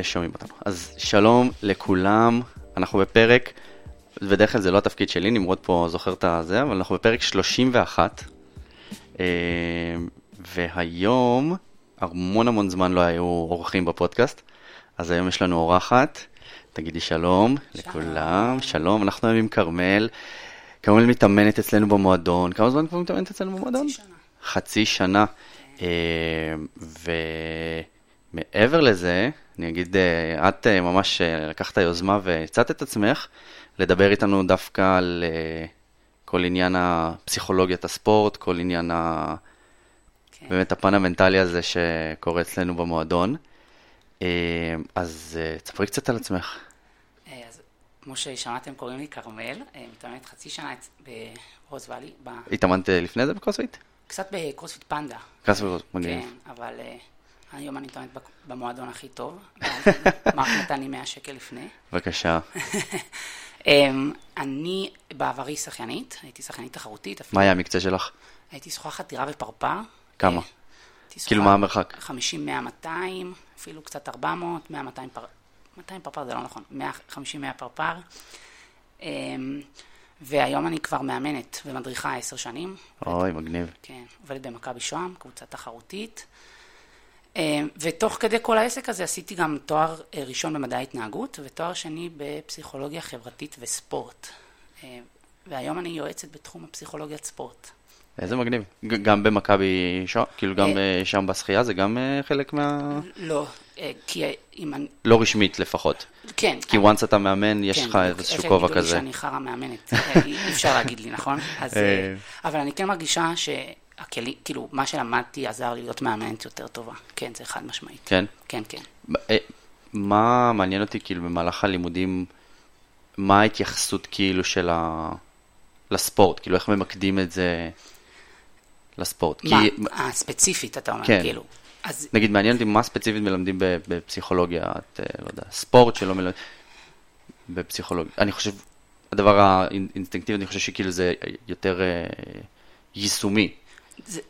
ושומעים אותנו. אז שלום לכולם, אנחנו בפרק, בדרך כלל זה לא התפקיד שלי, נמרוד פה זוכר את הזה, אבל אנחנו בפרק 31, אה, והיום, המון המון זמן לא היו אורחים בפודקאסט, אז היום יש לנו אורחת, תגידי שלום, שלום. לכולם, שלום, אנחנו היום עם כרמל. כרמל מתאמנת אצלנו במועדון, כמה זמן כבר מתאמנת אצלנו במועדון? חצי שנה. חצי שנה. אה, ומעבר לזה, אני אגיד, אה, את אה, ממש לקחת יוזמה והצעת את עצמך לדבר איתנו דווקא על כל עניין הפסיכולוגיית הספורט, כל עניין ה... כן. באמת הפן המנטלי הזה שקורה אצלנו במועדון. אז תספרי קצת על עצמך. אז כמו ששמעתם, קוראים לי כרמל, מתאמנת חצי שנה ברוז ואלי. התאמנת לפני זה בקרוספיט? קצת בקרוספיט פנדה. קרוספיט, מגניב. כן, אבל היום אני מתאמנת במועדון הכי טוב. מרק נתן לי 100 שקל לפני. בבקשה. um, אני בעברי שחיינית, הייתי שחיינית תחרותית. מה היה המקצה שלך? הייתי שוחחת דירה ופרפר. כמה? כאילו מה המרחק? 50, 100, 200, אפילו קצת 400, 100, 200 פרפר. 200 פרפר זה לא נכון, 150, 100 פרפר. Um, והיום אני כבר מאמנת ומדריכה עשר שנים. אוי, מגניב. כן, עובדת במכבי שוהם, קבוצה תחרותית. אה, ותוך כדי כל העסק הזה עשיתי גם תואר אה, ראשון במדעי התנהגות ותואר שני בפסיכולוגיה חברתית וספורט. אה, והיום אני יועצת בתחום הפסיכולוגיית ספורט. איזה מגניב. גם במכבי שוהם, כאילו גם שם בשחייה זה גם חלק מה... לא, כי אם אני... לא רשמית לפחות. כן. כי once אתה מאמן, יש לך איזשהו כובע כזה. יש לי שאני חרא מאמנת, אי אפשר להגיד לי, נכון? אבל אני כן מרגישה שהכלים, כאילו, מה שלמדתי עזר לי להיות מאמנת יותר טובה. כן, זה חד משמעית. כן? כן, כן. מה מעניין אותי, כאילו, במהלך הלימודים, מה ההתייחסות, כאילו, של ה... לספורט? כאילו, איך ממקדים את זה לספורט? מה, הספציפית, אתה אומר, כן. כאילו. אז... נגיד, מעניין אותי מה ספציפית מלמדים בפסיכולוגיה, את, לא יודע, ספורט שלא מלמדים בפסיכולוגיה. אני חושב, הדבר האינסטינקטיבי, אני חושב שכאילו זה יותר אה, יישומי. זה,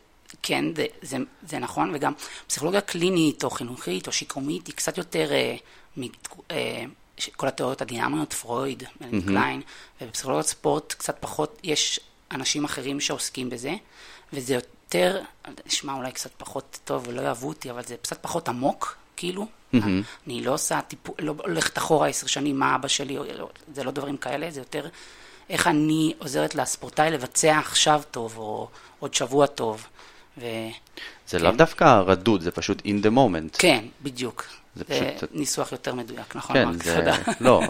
כן, זה, זה, זה נכון, וגם פסיכולוגיה קלינית או חינוכית או שיקומית היא קצת יותר, אה, מ, אה, כל התיאוריות הדינמיות, פרויד, mm-hmm. קליין, ובפסיכולוגיית ספורט קצת פחות, יש אנשים אחרים שעוסקים בזה, וזה יותר, נשמע אולי קצת פחות טוב ולא יאהבו אותי, אבל זה קצת פחות עמוק, כאילו. Mm-hmm. אני לא עושה טיפול, לא הולכת אחורה עשר שנים, מה אבא שלי, זה לא דברים כאלה, זה יותר איך אני עוזרת לספורטאי לבצע עכשיו טוב, או עוד שבוע טוב. ו... זה כן. לאו דווקא רדוד, זה פשוט in the moment. כן, בדיוק. זה, זה פשוט... ניסוח יותר מדויק, נכון? כן, זה... לא,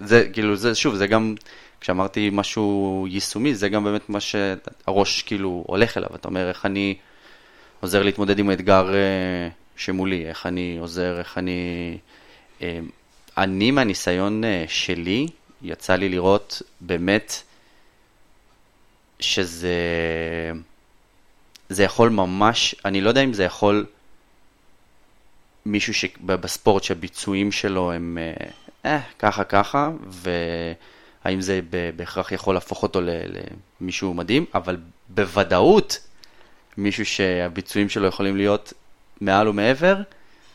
זה כאילו, זה שוב, זה גם... כשאמרתי משהו יישומי, זה גם באמת מה שהראש כאילו הולך אליו. אתה אומר, איך אני עוזר להתמודד עם האתגר אה, שמולי, איך אני עוזר, איך אני... אה, אני מהניסיון אה, שלי, יצא לי לראות באמת שזה... זה יכול ממש, אני לא יודע אם זה יכול מישהו שבספורט שהביצועים שלו הם אה, ככה ככה, ו... האם זה בהכרח יכול להפוך אותו למישהו מדהים, אבל בוודאות מישהו שהביצועים שלו יכולים להיות מעל ומעבר,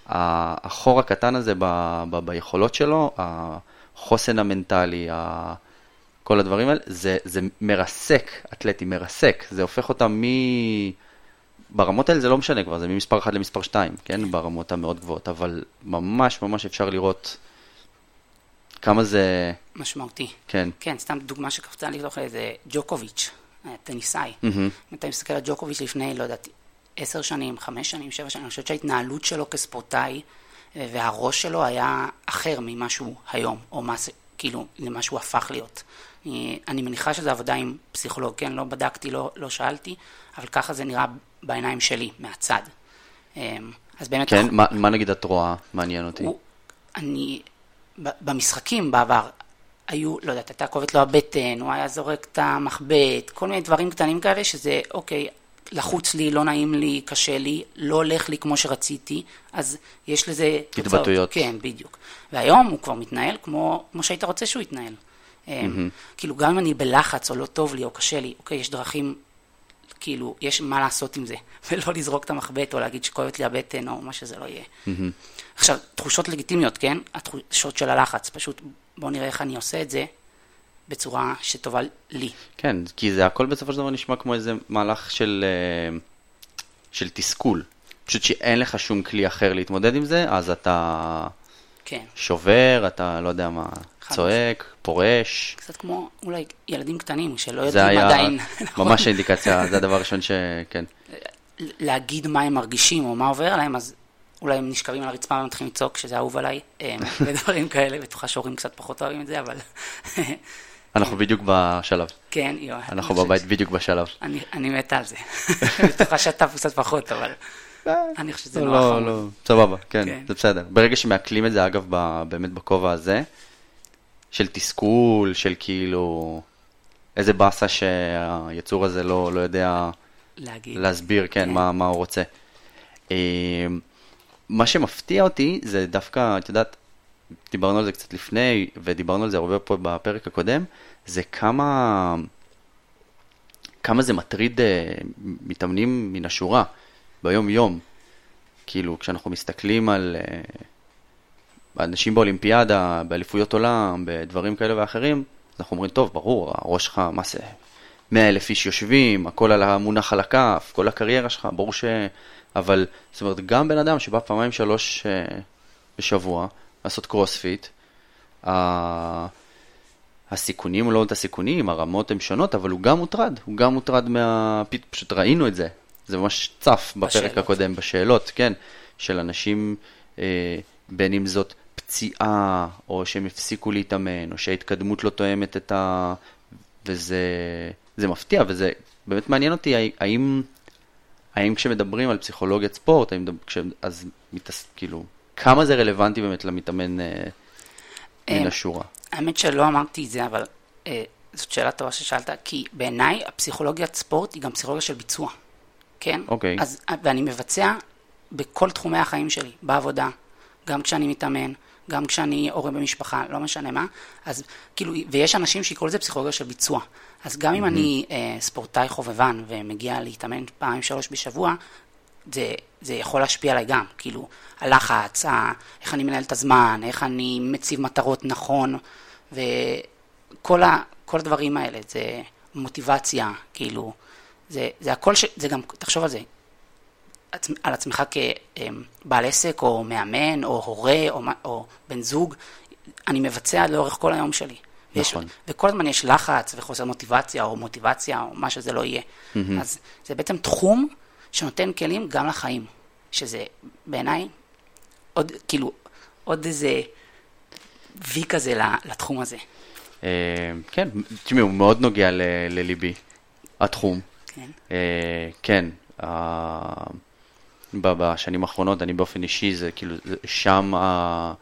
החור הקטן הזה ב, ב, ביכולות שלו, החוסן המנטלי, ה, כל הדברים האלה, זה, זה מרסק, אתלטי מרסק, זה הופך אותם מ... ברמות האלה זה לא משנה כבר, זה ממספר 1 למספר 2, כן? ברמות המאוד גבוהות, אבל ממש ממש אפשר לראות כמה זה... משמעותי. כן. כן, סתם דוגמה שקפצה לי לתוך איזה ג'וקוביץ', טניסאי. Mm-hmm. אם אתה מסתכל על ג'וקוביץ' לפני, לא יודעת, עשר שנים, חמש שנים, שבע שנים, אני חושבת שההתנהלות שלו כספורטאי והראש שלו היה אחר ממה שהוא היום, או מה, כאילו, למה שהוא הפך להיות. אני, אני מניחה שזו עבודה עם פסיכולוג, כן? לא בדקתי, לא, לא שאלתי, אבל ככה זה נראה בעיניים שלי, מהצד. אז באמת... כן, מה, מה נגיד את רואה? מעניין אותי. הוא, אני... במשחקים בעבר היו, לא יודעת, הייתה כואבת לו הבטן, הוא היה זורק את המחבט, כל מיני דברים קטנים כאלה שזה, אוקיי, לחוץ לי, לא נעים לי, קשה לי, לא הולך לי כמו שרציתי, אז יש לזה התבטאויות. כן, בדיוק. והיום הוא כבר מתנהל כמו, כמו שהיית רוצה שהוא יתנהל. Mm-hmm. כאילו, גם אם אני בלחץ או לא טוב לי או קשה לי, אוקיי, יש דרכים כאילו, יש מה לעשות עם זה, ולא לזרוק את המחבט או להגיד שכואבת לי הבטן או מה שזה לא יהיה. עכשיו, תחושות לגיטימיות, כן? התחושות של הלחץ, פשוט בואו נראה איך אני עושה את זה בצורה שטובה לי. כן, כי זה הכל בסופו של דבר נשמע כמו איזה מהלך של, אה, של תסכול. פשוט שאין לך שום כלי אחר להתמודד עם זה, אז אתה כן. שובר, אתה לא יודע מה, צועק, פורש. קצת כמו אולי ילדים קטנים שלא זה יודעים היה עדיין ממש אינדיקציה, זה הדבר הראשון שכן. להגיד מה הם מרגישים או מה עובר עליהם, אז אולי הם נשכבים על הרצפה ומתחילים לצעוק שזה אהוב עליי, אמ, ודברים כאלה, בטוחה שהורים קצת פחות אוהבים את זה, אבל אנחנו בדיוק בשלב. כן, יואו. אנחנו בבית בדיוק בשלב. אני, אני מתה על זה. בטוחה שאתה קצת פחות, אבל אני חושבת שזה נורא לא, חמוד. לא, סבבה, כן, כן. זה בסדר. ברגע שמעכלים את זה, אגב, באמת בכובע הזה, של תסכול, של כאילו, איזה באסה שהיצור הזה לא לא יודע להגיד. להסביר, כן, כן. מה מה הוא רוצה. אה, מה שמפתיע אותי זה דווקא, את יודעת, דיברנו על זה קצת לפני, ודיברנו על זה הרבה פה בפרק הקודם, זה כמה, כמה זה מטריד אה, מתאמנים מן השורה, ביום-יום. כאילו, כשאנחנו מסתכלים על אה, אנשים באולימפיאדה, באליפויות עולם, בדברים כאלה ואחרים, אנחנו אומרים, טוב, ברור, הראש שלך, מה זה, 100 אלף איש יושבים, הכל על המונח על הכף, כל הקריירה שלך, ברור ש... אבל, זאת אומרת, גם בן אדם שבא פעמיים שלוש אה, בשבוע לעשות קרוספיט, הסיכונים הוא לא את הסיכונים, הרמות הן שונות, אבל הוא גם מוטרד, הוא גם מוטרד מה... פשוט ראינו את זה, זה ממש צף בפרק בשאלות. הקודם, בשאלות, כן, של אנשים, אה, בין אם זאת פציעה, או שהם הפסיקו להתאמן, או שההתקדמות לא תואמת את ה... וזה זה מפתיע, וזה באמת מעניין אותי, האם, האם כשמדברים על פסיכולוגיית ספורט, האם, כש, אז מתעס... כאילו, כמה זה רלוונטי באמת למתאמן אה, מן אה, השורה? האמת שלא אמרתי את זה, אבל אה, זאת שאלה טובה ששאלת, כי בעיניי הפסיכולוגיית ספורט היא גם פסיכולוגיה של ביצוע, כן? אוקיי. אז, ואני מבצע בכל תחומי החיים שלי, בעבודה, גם כשאני מתאמן, גם כשאני הורה במשפחה, לא משנה מה, אז כאילו, ויש אנשים שיקראו לזה פסיכולוגיה של ביצוע. אז גם אם אני אה, ספורטאי חובבן ומגיע להתאמן פעמיים שלוש בשבוע, זה, זה יכול להשפיע עליי גם, כאילו, הלחץ, ה, איך אני מנהל את הזמן, איך אני מציב מטרות נכון, וכל ה, כל הדברים האלה, זה מוטיבציה, כאילו, זה, זה הכל, ש, זה גם, תחשוב על זה, על עצמך כבעל עסק, או מאמן, או הורה, או, או בן זוג, אני מבצע לאורך כל היום שלי. ויש- נכון. וכל הזמן יש לחץ וחוסר מוטיבציה, או מוטיבציה, או מה שזה לא יהיה. אז זה בעצם תחום שנותן כלים גם לחיים, שזה בעיניי עוד, כאילו, עוד איזה וי כזה לתחום הזה. אה, כן, תשמעי, הוא מאוד נוגע לליבי, התחום. כן, אה, כן, בשנים האחרונות, אני באופן אישי, זה כאילו, שם, ה-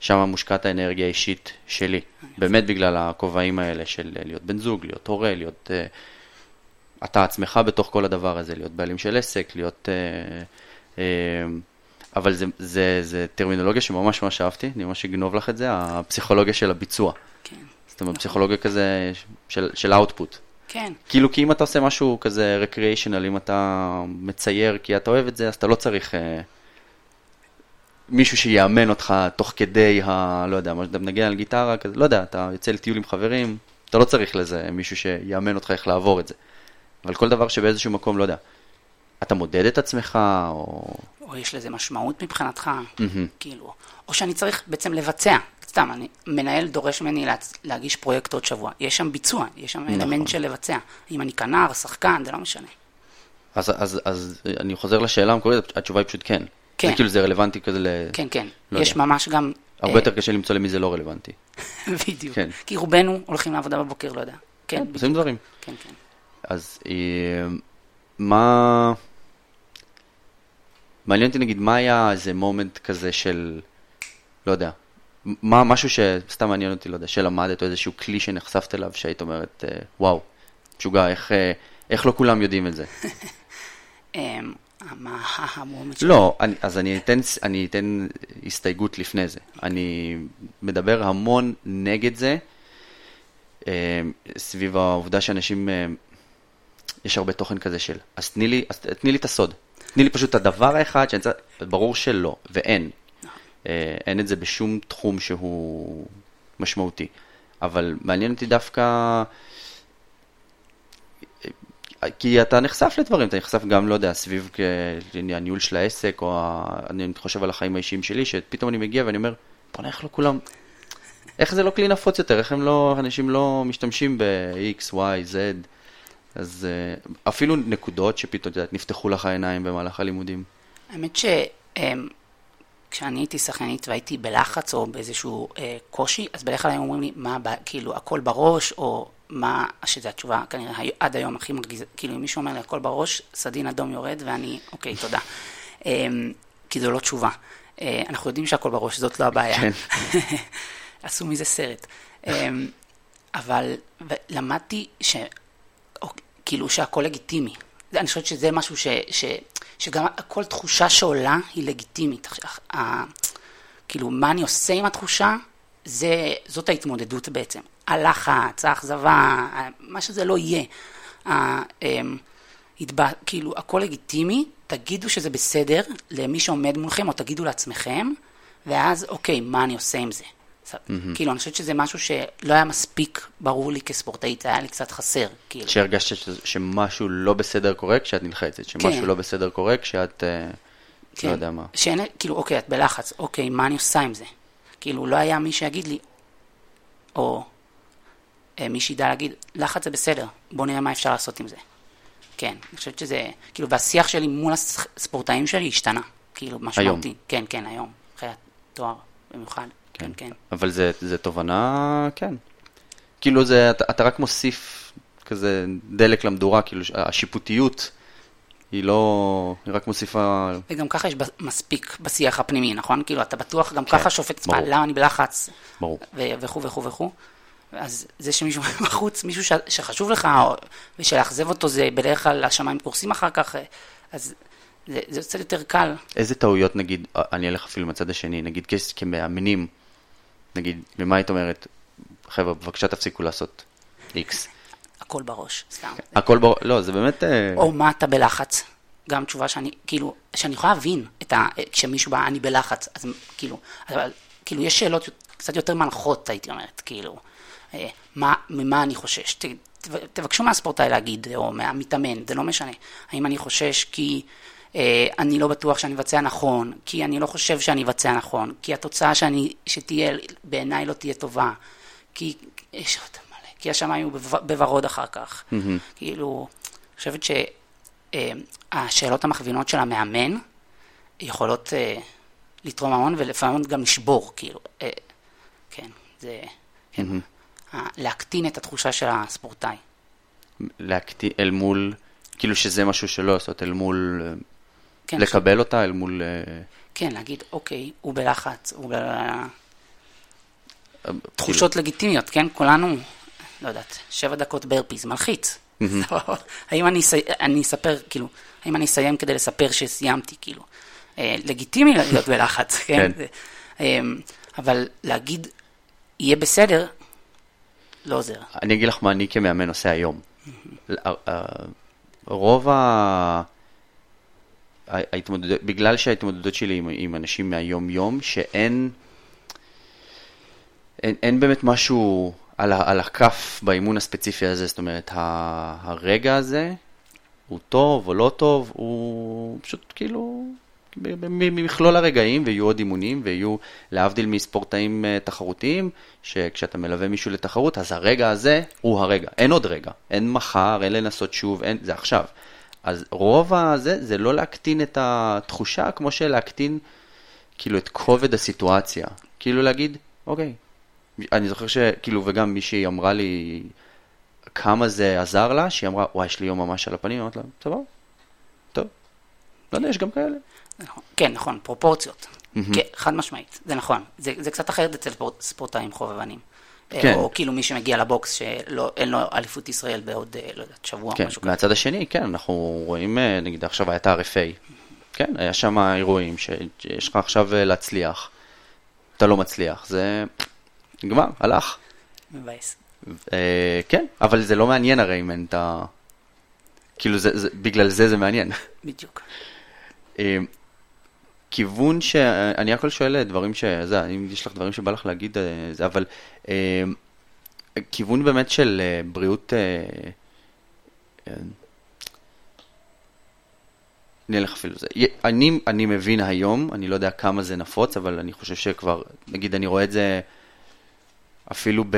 שם מושקעת האנרגיה האישית שלי. באמת בגלל הכובעים האלה של להיות בן זוג, להיות הורה, להיות... אתה עצמך בתוך כל הדבר הזה, להיות בעלים של עסק, להיות... אה, אה, אבל זה, זה, זה טרמינולוגיה שממש ממש אהבתי, אני ממש אגנוב לך את זה, הפסיכולוגיה של הביצוע. כן, זאת אומרת, פסיכולוגיה כזה של, של output. כן, כאילו, כי אם אתה עושה משהו כזה recreational, אם אתה מצייר כי אתה אוהב את זה, אז אתה לא צריך אה, מישהו שיאמן אותך תוך כדי ה... לא יודע, מה שאתה מנגן על גיטרה, כזה, לא יודע, אתה יוצא לטיול עם חברים, אתה לא צריך לזה מישהו שיאמן אותך איך לעבור את זה. אבל כל דבר שבאיזשהו מקום, לא יודע, אתה מודד את עצמך, או... או יש לזה משמעות מבחינתך, מהמם. כאילו, או שאני צריך בעצם לבצע, סתם, אני, מנהל דורש ממני להצ... להגיש פרויקט עוד שבוע, יש שם ביצוע, יש שם נכון. אלמנט של לבצע, אם אני כנר, שחקן, זה לא משנה. אז, אז, אז אני חוזר לשאלה המקורית, התשובה היא פשוט כן. כן. זה כאילו זה רלוונטי כזה ל... כן, כן, לא יש יודע. ממש גם... הרבה אה, יותר קשה למצוא למי זה לא רלוונטי. בדיוק, כן. כי רובנו הולכים לעבודה בבוקר, לא יודע. כן, עושים בדיוק, דברים. כן, כן. אז אה, מה... מעניין אותי נגיד, מה היה איזה מומנט כזה של, לא יודע, מה משהו שסתם מעניין אותי, לא יודע, שלמדת או איזשהו כלי שנחשפת אליו שהיית אומרת, אה, וואו, משוגע, איך, אה, איך לא כולם יודעים את זה? אמ, מה המומנט שלי? לא, אני, אז אני אתן, אני אתן הסתייגות לפני זה. אני מדבר המון נגד זה, סביב העובדה שאנשים יש הרבה תוכן כזה של, אז תני לי, אז תני לי את הסוד. תני לי פשוט את הדבר האחד שאני צריך, ברור שלא, ואין. אה, אין את זה בשום תחום שהוא משמעותי. אבל מעניין אותי דווקא, אה, כי אתה נחשף לדברים, אתה נחשף גם, לא יודע, סביב הניהול של העסק, או. אני חושב על החיים האישיים שלי, שפתאום אני מגיע ואני אומר, בוא'נה, איך לא כולם, איך זה לא כלי נפוץ יותר, איך הם לא, אנשים לא משתמשים ב-X, Y, Z. אז uh, אפילו נקודות שפתאום, את יודעת, נפתחו לך העיניים במהלך הלימודים. האמת שכשאני הייתי שחקנית והייתי בלחץ או באיזשהו uh, קושי, אז בדרך כלל היו אומרים לי, מה, כאילו, הכל בראש, או מה, שזו התשובה כנראה עד היום הכי מרגיז, כאילו, אם מישהו אומר לי הכל בראש, סדין אדום יורד, ואני, אוקיי, תודה. Um, כי זו לא תשובה. Uh, אנחנו יודעים שהכל בראש, זאת לא הבעיה. כן. עשו מזה סרט. Um, אבל למדתי ש... כאילו שהכל לגיטימי. אני חושבת שזה משהו ש, ש, שגם כל תחושה שעולה היא לגיטימית. ה, כאילו, מה אני עושה עם התחושה, זה, זאת ההתמודדות בעצם. הלחץ, האכזבה, מה שזה לא יהיה. ה, אמ, התבע, כאילו, הכל לגיטימי, תגידו שזה בסדר למי שעומד מולכם, או תגידו לעצמכם, ואז, אוקיי, מה אני עושה עם זה? Mm-hmm. כאילו, אני חושבת שזה משהו שלא היה מספיק ברור לי כספורטאית, זה היה לי קצת חסר, כאילו. שהרגשת שמשהו לא בסדר קורה כשאת נלחצת, שמשהו כן. לא בסדר קורה כשאת, אה, לא כן. לא יודע מה. שאין, כאילו, אוקיי, את בלחץ, אוקיי, מה אני עושה עם זה? כאילו, לא היה מי שיגיד לי, או אה, מי שידע להגיד, לחץ זה בסדר, בוא נראה מה אפשר לעשות עם זה. כן, אני חושבת שזה, כאילו, והשיח שלי מול הספורטאים שלי השתנה, כאילו, משמעותי. היום. כן, כן, היום, אחרי התואר במיוחד. כן, כן. אבל זה, זה תובנה, כן. כאילו זה, אתה, אתה רק מוסיף כזה דלק למדורה, כאילו השיפוטיות היא לא, היא רק מוסיפה... וגם ככה יש מספיק בשיח הפנימי, נכון? כאילו אתה בטוח גם כן, ככה שופט עצמך, למה אני בלחץ, ברור. וכו' וכו' וכו'. אז זה שמישהו בחוץ, מישהו ש, שחשוב לך, ושלאכזב אותו זה בדרך כלל השמיים קורסים אחר כך, אז זה, זה קצת יותר קל. איזה טעויות, נגיד, אני אלך אפילו מהצד השני, נגיד כמאמנים, נגיד, ומה היית אומרת, חבר'ה, בבקשה תפסיקו לעשות איקס. הכל בראש, סתם. הכל בראש, לא, זה באמת... אה, או מה אתה בלחץ. גם תשובה שאני, כאילו, שאני יכולה להבין את ה... כשמישהו בא, אני בלחץ, אז כאילו, אבל כאילו, יש שאלות קצת יותר מנחות, הייתי אומרת, כאילו, אה, מה, ממה אני חושש? ת, תבקשו מהספורטאי להגיד, או מהמתאמן, זה לא משנה. האם אני חושש כי... אה, אני לא בטוח שאני אבצע נכון, כי אני לא חושב שאני אבצע נכון, כי התוצאה שאני, שתהיה בעיניי לא תהיה טובה, כי יש עוד מלא, כי השמיים הוא בוורוד אחר כך. Mm-hmm. כאילו, אני חושבת שהשאלות אה, המכווינות של המאמן יכולות אה, לתרום המון ולפעמים גם לשבור, כאילו, כן, זה, כן, mm-hmm. להקטין את התחושה של הספורטאי. להקטין אל מול, כאילו שזה משהו שלא לעשות, אל מול כן, לקבל ש... אותה אל מול... אה, כן, להגיד, אוקיי, הוא בלחץ, הוא ב... תחושות לגיטימיות, כן? כולנו, לא יודעת, שבע דקות ברפיז, מלחיץ. האם אני, אני אספר, כאילו, האם אני אסיים כדי לספר שסיימתי, כאילו. אה, לגיטימי להיות בלחץ, כן? כן. אמ, אבל להגיד, יהיה בסדר, לא עוזר. אני אגיד לך מה אני כמאמן עושה היום. רוב ה... ההתמודדות, בגלל שההתמודדות שלי עם, עם אנשים מהיום-יום, שאין אין, אין באמת משהו על, על הכף באימון הספציפי הזה, זאת אומרת, הרגע הזה הוא טוב או לא טוב, הוא פשוט כאילו ממכלול הרגעים, ויהיו עוד אימונים, ויהיו, להבדיל מספורטאים אה, תחרותיים, שכשאתה מלווה מישהו לתחרות, אז הרגע הזה הוא הרגע, אין עוד רגע, אין מחר, אין לנסות שוב, אין, זה עכשיו. אז רוב הזה זה לא להקטין את התחושה כמו שלהקטין כאילו את כובד הסיטואציה. כאילו להגיד, אוקיי. אני זוכר שכאילו, וגם מישהי אמרה לי כמה זה עזר לה, שהיא אמרה, וואי, יש לי יום ממש על הפנים, אמרתי לה, סבבה, טוב. לא יודע, יש גם כאלה. נכון. כן, נכון, פרופורציות. כן, חד משמעית, זה נכון. זה, זה קצת אחרת אצל ספורטאים חובבנים. כן. או כאילו מי שמגיע לבוקס שאין לו אליפות ישראל בעוד, אה, לא יודעת, שבוע כן. משהו כזה. מהצד השני, כן, אנחנו רואים, אה, נגיד עכשיו היה את ה-RFA, כן, היה שם אירועים שיש לך עכשיו אה, להצליח, אתה לא מצליח, זה נגמר, הלך. מבאס. כן, אבל זה לא מעניין הרי אם אין את כאילו, זה, זה, בגלל זה זה מעניין. בדיוק. כיוון ש... אני הכל שואל דברים ש... זה, אם יש לך דברים שבא לך להגיד, אה, זה, אבל אה, כיוון באמת של אה, בריאות... אה, אה, אני אלך אפילו זה. אני, אני מבין היום, אני לא יודע כמה זה נפוץ, אבל אני חושב שכבר, נגיד, אני רואה את זה אפילו ב...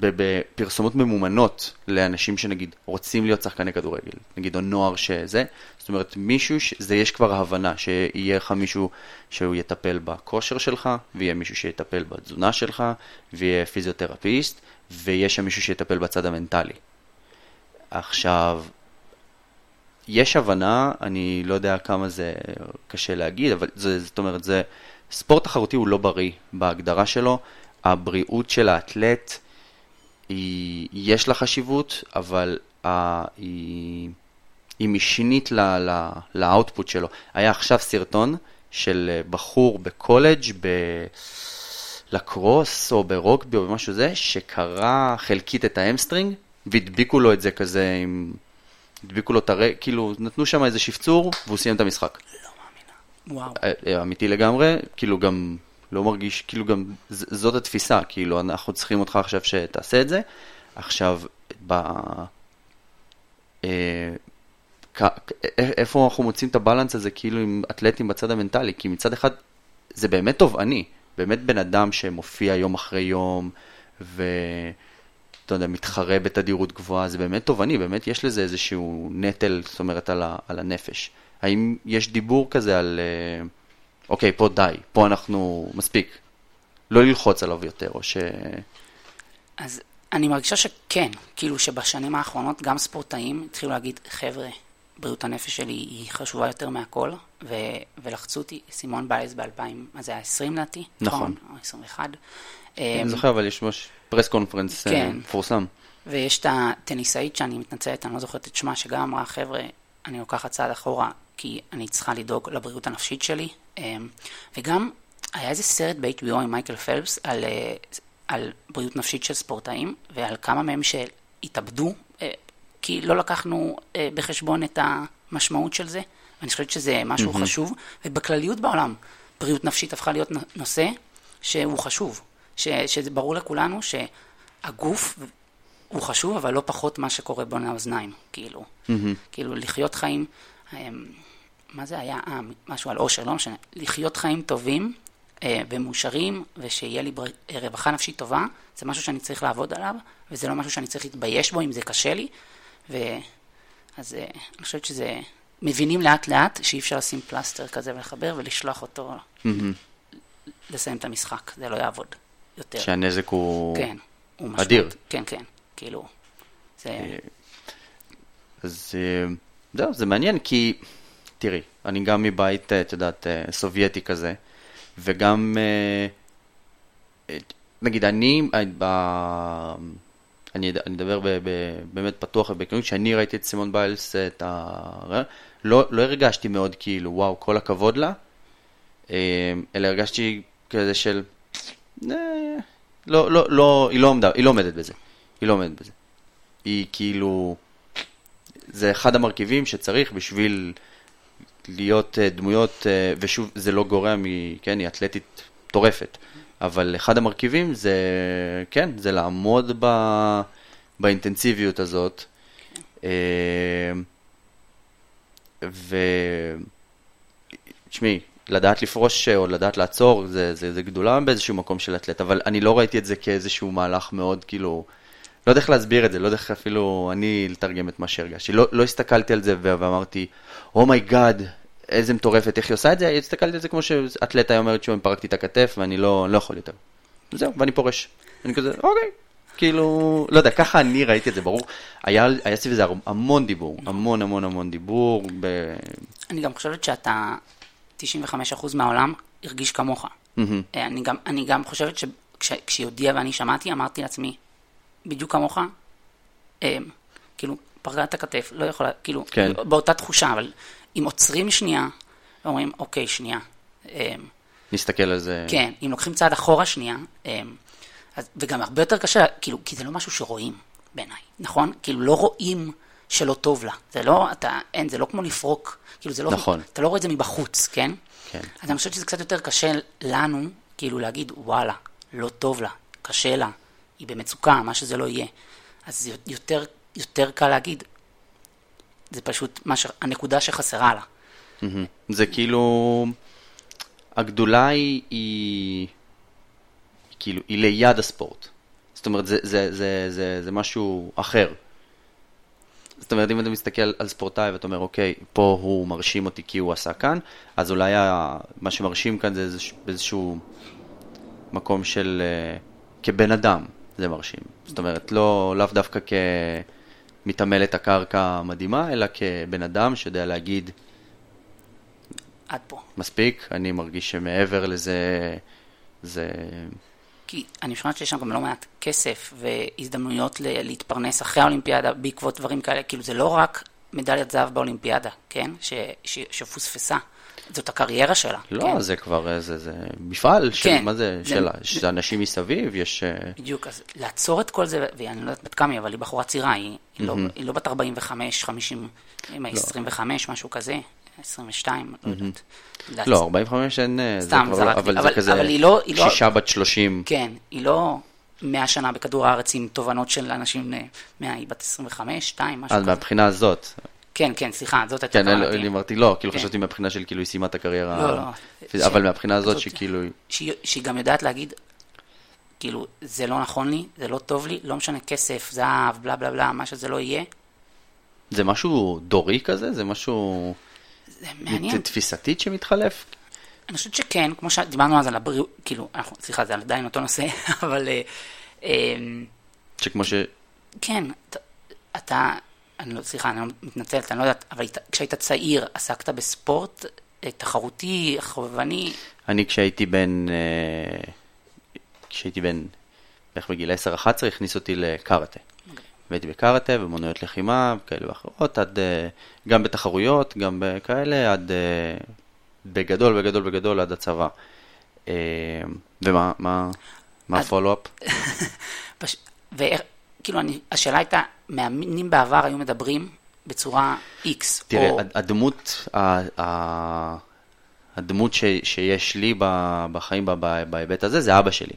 בפרסומות ממומנות לאנשים שנגיד רוצים להיות שחקני כדורגל, נגיד או נוער שזה, זאת אומרת מישהו, זה יש כבר הבנה שיהיה לך מישהו שהוא יטפל בכושר שלך, ויהיה מישהו שיטפל בתזונה שלך, ויהיה פיזיותרפיסט, ויש שם מישהו שיטפל בצד המנטלי. עכשיו, יש הבנה, אני לא יודע כמה זה קשה להגיד, אבל זה, זאת אומרת, זה, ספורט תחרותי הוא לא בריא בהגדרה שלו, הבריאות של האתלט, היא, יש לה חשיבות, אבל uh, היא, היא משנית לאוטפוט שלו. היה עכשיו סרטון של בחור בקולג' בלקרוס או ברוקבי או במשהו זה, שקרא חלקית את האמסטרינג, והדביקו לו את זה כזה עם... הדביקו לו את הר... כאילו, נתנו שם איזה שפצור, והוא סיים את המשחק. לא מאמינה. וואו. אה, אה, אמיתי לגמרי, כאילו גם לא מרגיש, כאילו גם זאת התפיסה, כאילו אנחנו צריכים אותך עכשיו שתעשה את זה. עכשיו, ב... אה, איפה אנחנו מוצאים את הבלנס הזה כאילו עם אתלטים בצד המנטלי? כי מצד אחד זה באמת תובעני, באמת בן אדם שמופיע יום אחרי יום ואתה יודע, מתחרה בתדירות גבוהה, זה באמת תובעני, באמת יש לזה איזשהו נטל, זאת אומרת, על, ה, על הנפש. האם יש דיבור כזה על... Uh, אוקיי, פה די, פה אנחנו, מספיק. לא ללחוץ עליו יותר, או ש... אז אני מרגישה שכן, כאילו שבשנים האחרונות גם ספורטאים התחילו להגיד, חבר'ה, בריאות הנפש שלי היא חשובה יותר מהכל, ו- ולחצו אותי, סימון ביילס ב-2000, מה זה היה 20 לדעתי? נכון. או 21. אני אמ, זוכר, אבל יש ממש press conference אה, כן. מפורסם. ויש את הטניסאית שאני מתנצלת, אני לא זוכרת את שמה, שגם אמרה, חבר'ה, אני לוקחת צעד אחורה, כי אני צריכה לדאוג לבריאות הנפשית שלי. אמ, וגם היה איזה סרט ב-HBO עם מייקל פלפס על, אה, על בריאות נפשית של ספורטאים, ועל כמה מהם שהתאבדו, אה, כי לא לקחנו אה, בחשבון את המשמעות של זה. ואני חושבת שזה משהו mm-hmm. חשוב, ובכלליות בעולם, בריאות נפשית הפכה להיות נושא שהוא חשוב. ש, שזה ברור לכולנו שהגוף הוא חשוב, אבל לא פחות מה שקורה בין האוזניים, כאילו. Mm-hmm. כאילו, לחיות חיים, מה זה היה? אה, משהו על אושר, לא משנה. לחיות חיים טובים אה, ומאושרים, ושיהיה לי בר... רווחה נפשית טובה, זה משהו שאני צריך לעבוד עליו, וזה לא משהו שאני צריך להתבייש בו אם זה קשה לי. ו... אז אה, אני חושבת שזה... מבינים לאט לאט שאי אפשר לשים פלסטר כזה ולחבר ולשלוח אותו mm-hmm. לסיים את המשחק, זה לא יעבוד יותר. שהנזק הוא כן, הוא משמעות. אדיר. כן, כן, כאילו, זה... אה, אז אה, זהו, זה מעניין, כי תראי, אני גם מבית, אה, את יודעת, אה, סובייטי כזה, וגם, אה, נגיד, אני, ב... אני, אדבר ב, ב, באמת פתוח ובכנות, כשאני ראיתי את סימון ביילס, את ה... לא, לא הרגשתי מאוד כאילו, וואו, כל הכבוד לה, אלא הרגשתי כזה של, לא, לא, לא, לא היא לא עומדת בזה, היא לא עומדת בזה. היא כאילו, זה אחד המרכיבים שצריך בשביל להיות אה, דמויות, אה, ושוב, זה לא גורע מ... כן, היא אתלטית מטורפת, אבל אחד המרכיבים זה, כן, זה לעמוד ב... באינטנסיביות הזאת. אה, ו... תשמעי, לדעת לפרוש או לדעת לעצור, זה, זה, זה גדולה באיזשהו מקום של אתלט, אבל אני לא ראיתי את זה כאיזשהו מהלך מאוד, כאילו, לא יודע איך להסביר את זה, לא יודע איך אפילו אני לתרגם את מה שהרגשתי. לא, לא הסתכלתי על זה ואמרתי, oh my god, oh איזה מטורפת, איך היא עושה את זה, הסתכלתי על זה כמו שאתלט היה אומרת שהוא פרקתי את הכתף ואני לא, לא יכול יותר. זהו, ואני פורש. אני כזה, אוקיי. כאילו, לא יודע, ככה אני ראיתי את זה, ברור. היה, היה סביב זה המון דיבור, המון המון המון דיבור. ב... אני גם חושבת שאתה 95% מהעולם הרגיש כמוך. Mm-hmm. אני, גם, אני גם חושבת שכשהיא הודיעה ואני שמעתי, אמרתי לעצמי, בדיוק כמוך, אה, כאילו, פרקה את הכתף, לא יכולה, כאילו, כן. באותה תחושה, אבל אם עוצרים שנייה, ואומרים, אוקיי, שנייה. אה, נסתכל על זה. כן, אם לוקחים צעד אחורה שנייה, אה, אז, וגם הרבה יותר קשה, כאילו, כי זה לא משהו שרואים. בעיניי, נכון? כאילו לא רואים שלא טוב לה. זה לא, אתה, אין, זה לא כמו לפרוק, כאילו זה לא, נכון. אתה לא רואה את זה מבחוץ, כן? כן. אז אני חושבת שזה קצת יותר קשה לנו, כאילו להגיד, וואלה, לא טוב לה, קשה לה, היא במצוקה, מה שזה לא יהיה. אז יותר, יותר קל להגיד, זה פשוט ש... הנקודה שחסרה לה. מהמם. זה כאילו, הגדולה היא, היא כאילו, היא ליד הספורט. זאת אומרת, זה, זה, זה, זה, זה משהו אחר. זאת אומרת, אם אתה מסתכל על ספורטאי ואתה אומר, אוקיי, פה הוא מרשים אותי כי הוא עשה כאן, אז אולי ה- מה שמרשים כאן זה איזשהו, מקום של, אה, כבן אדם, זה מרשים. זאת אומרת, לא, לאו דווקא כמתעמלת הקרקע מדהימה, אלא כבן אדם שיודע להגיד, עד פה. מספיק, אני מרגיש שמעבר לזה, זה... כי אני שומעת שיש שם גם לא מעט כסף והזדמנויות להתפרנס אחרי האולימפיאדה בעקבות דברים כאלה. כאילו זה לא רק מדליית זהב באולימפיאדה, כן? ש, ש, שפוספסה. זאת הקריירה שלה. לא, כן? זה כבר, אה, זה, זה מפעל של, כן. מה זה, זה- שלה, זה- יש אנשים מסביב, יש... אה, בדיוק, אז לעצור את כל זה, ואני לא יודעת בת כמה אבל היא בחורה צעירה, היא, היא, לא, היא לא בת 45, 50, אם היא 25, משהו כזה, 22, לא יודעת. לא, 45 אין, אה, זה סתם, כבר לא, זרקתי, אבל אבל- זה כזה אבל היא לא- היא לא- שישה בת 30. כן, היא לא 100 שנה בכדור הארץ עם תובנות של אנשים בני 100, היא בת 25, 2, משהו אז כזה. מהבחינה הזאת, כן, כן, סליחה, זאת הייתה כן, כוונתי. אני אמרתי לא, כאילו כן. חשבתי מהבחינה של כאילו היא סיימה את הקריירה, לא, לא. פיז- ש- אבל מהבחינה הזאת זאת- שכאילו, שהיא, שהיא גם יודעת להגיד, כאילו, זה לא נכון לי, זה לא טוב לי, לא משנה כסף, זהב, בלה בלה בלה, מה שזה לא יהיה, זה משהו דורי כזה? זה משהו זה מעניין. תפיסתית שמתחלף? אני חושבת שכן, כמו שדיברנו אז על הבריאות, כאילו, אנחנו, סליחה, זה עדיין אותו נושא, אבל אה, אה, שכמו ש... כן, אתה, אני לא, סליחה, אני לא מתנצלת, אני לא יודעת, אבל היית- כשהיית צעיר, עסקת בספורט אה, תחרותי, חובבני, אני כשהייתי בן, אה, כשהייתי בן, בערך בגיל 10-11, הכניס אותי לקארטה. והייתי בקארטה ומוניות לחימה כאלה ואחרות, עד, אה, גם בתחרויות, גם בכאלה, עד, בגדול, בגדול, בגדול, עד הצבא. ומה, מה, מה הפולו-אפ? ואיך, כאילו, אני, השאלה הייתה, מאמנים בעבר היו מדברים בצורה X, תראה, או... הד- הדמות, ה- ה- הדמות ש, שיש לי בחיים בהיבט הזה, זה אבא שלי.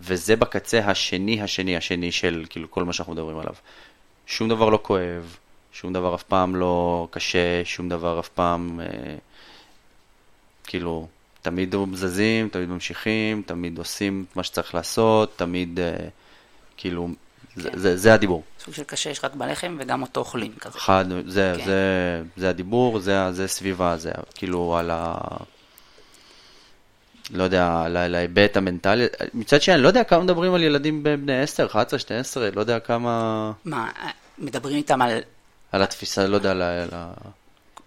וזה בקצה השני, השני, השני של כאילו כל מה שאנחנו מדברים עליו. שום דבר לא כואב, שום דבר אף פעם לא קשה, שום דבר אף פעם, אה, כאילו, תמיד זזים, תמיד ממשיכים, תמיד עושים את מה שצריך לעשות, תמיד, אה, כאילו, זה, זה, זה הדיבור. סוג של קשה, יש רק בלחם וגם אותו אוכלים כזה. חד, זה, כן. זה, זה הדיבור, זה, זה סביבה, זה כאילו על ה... לא יודע, על ההיבט המנטלי. מצד שני, אני לא יודע כמה מדברים על ילדים בני 10, 11, 12, לא יודע כמה... מה, מדברים איתם על... על התפיסה, לא יודע. על ה...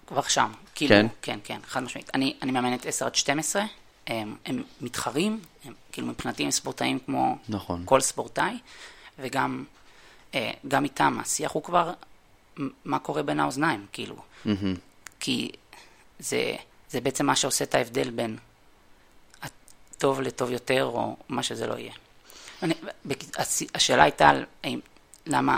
כבר שם. כאילו, כן? כן, כן, חד משמעית. אני, אני מאמנת 10 עד 12, הם, הם מתחרים, הם, כאילו מבחינתי הם ספורטאים כמו נכון. כל ספורטאי, וגם אה, גם איתם השיח הוא כבר מה קורה בין האוזניים, כאילו. מהמם. כי זה, זה בעצם מה שעושה את ההבדל בין הטוב לטוב יותר, או מה שזה לא יהיה. אני, השאלה הייתה על האם, למה,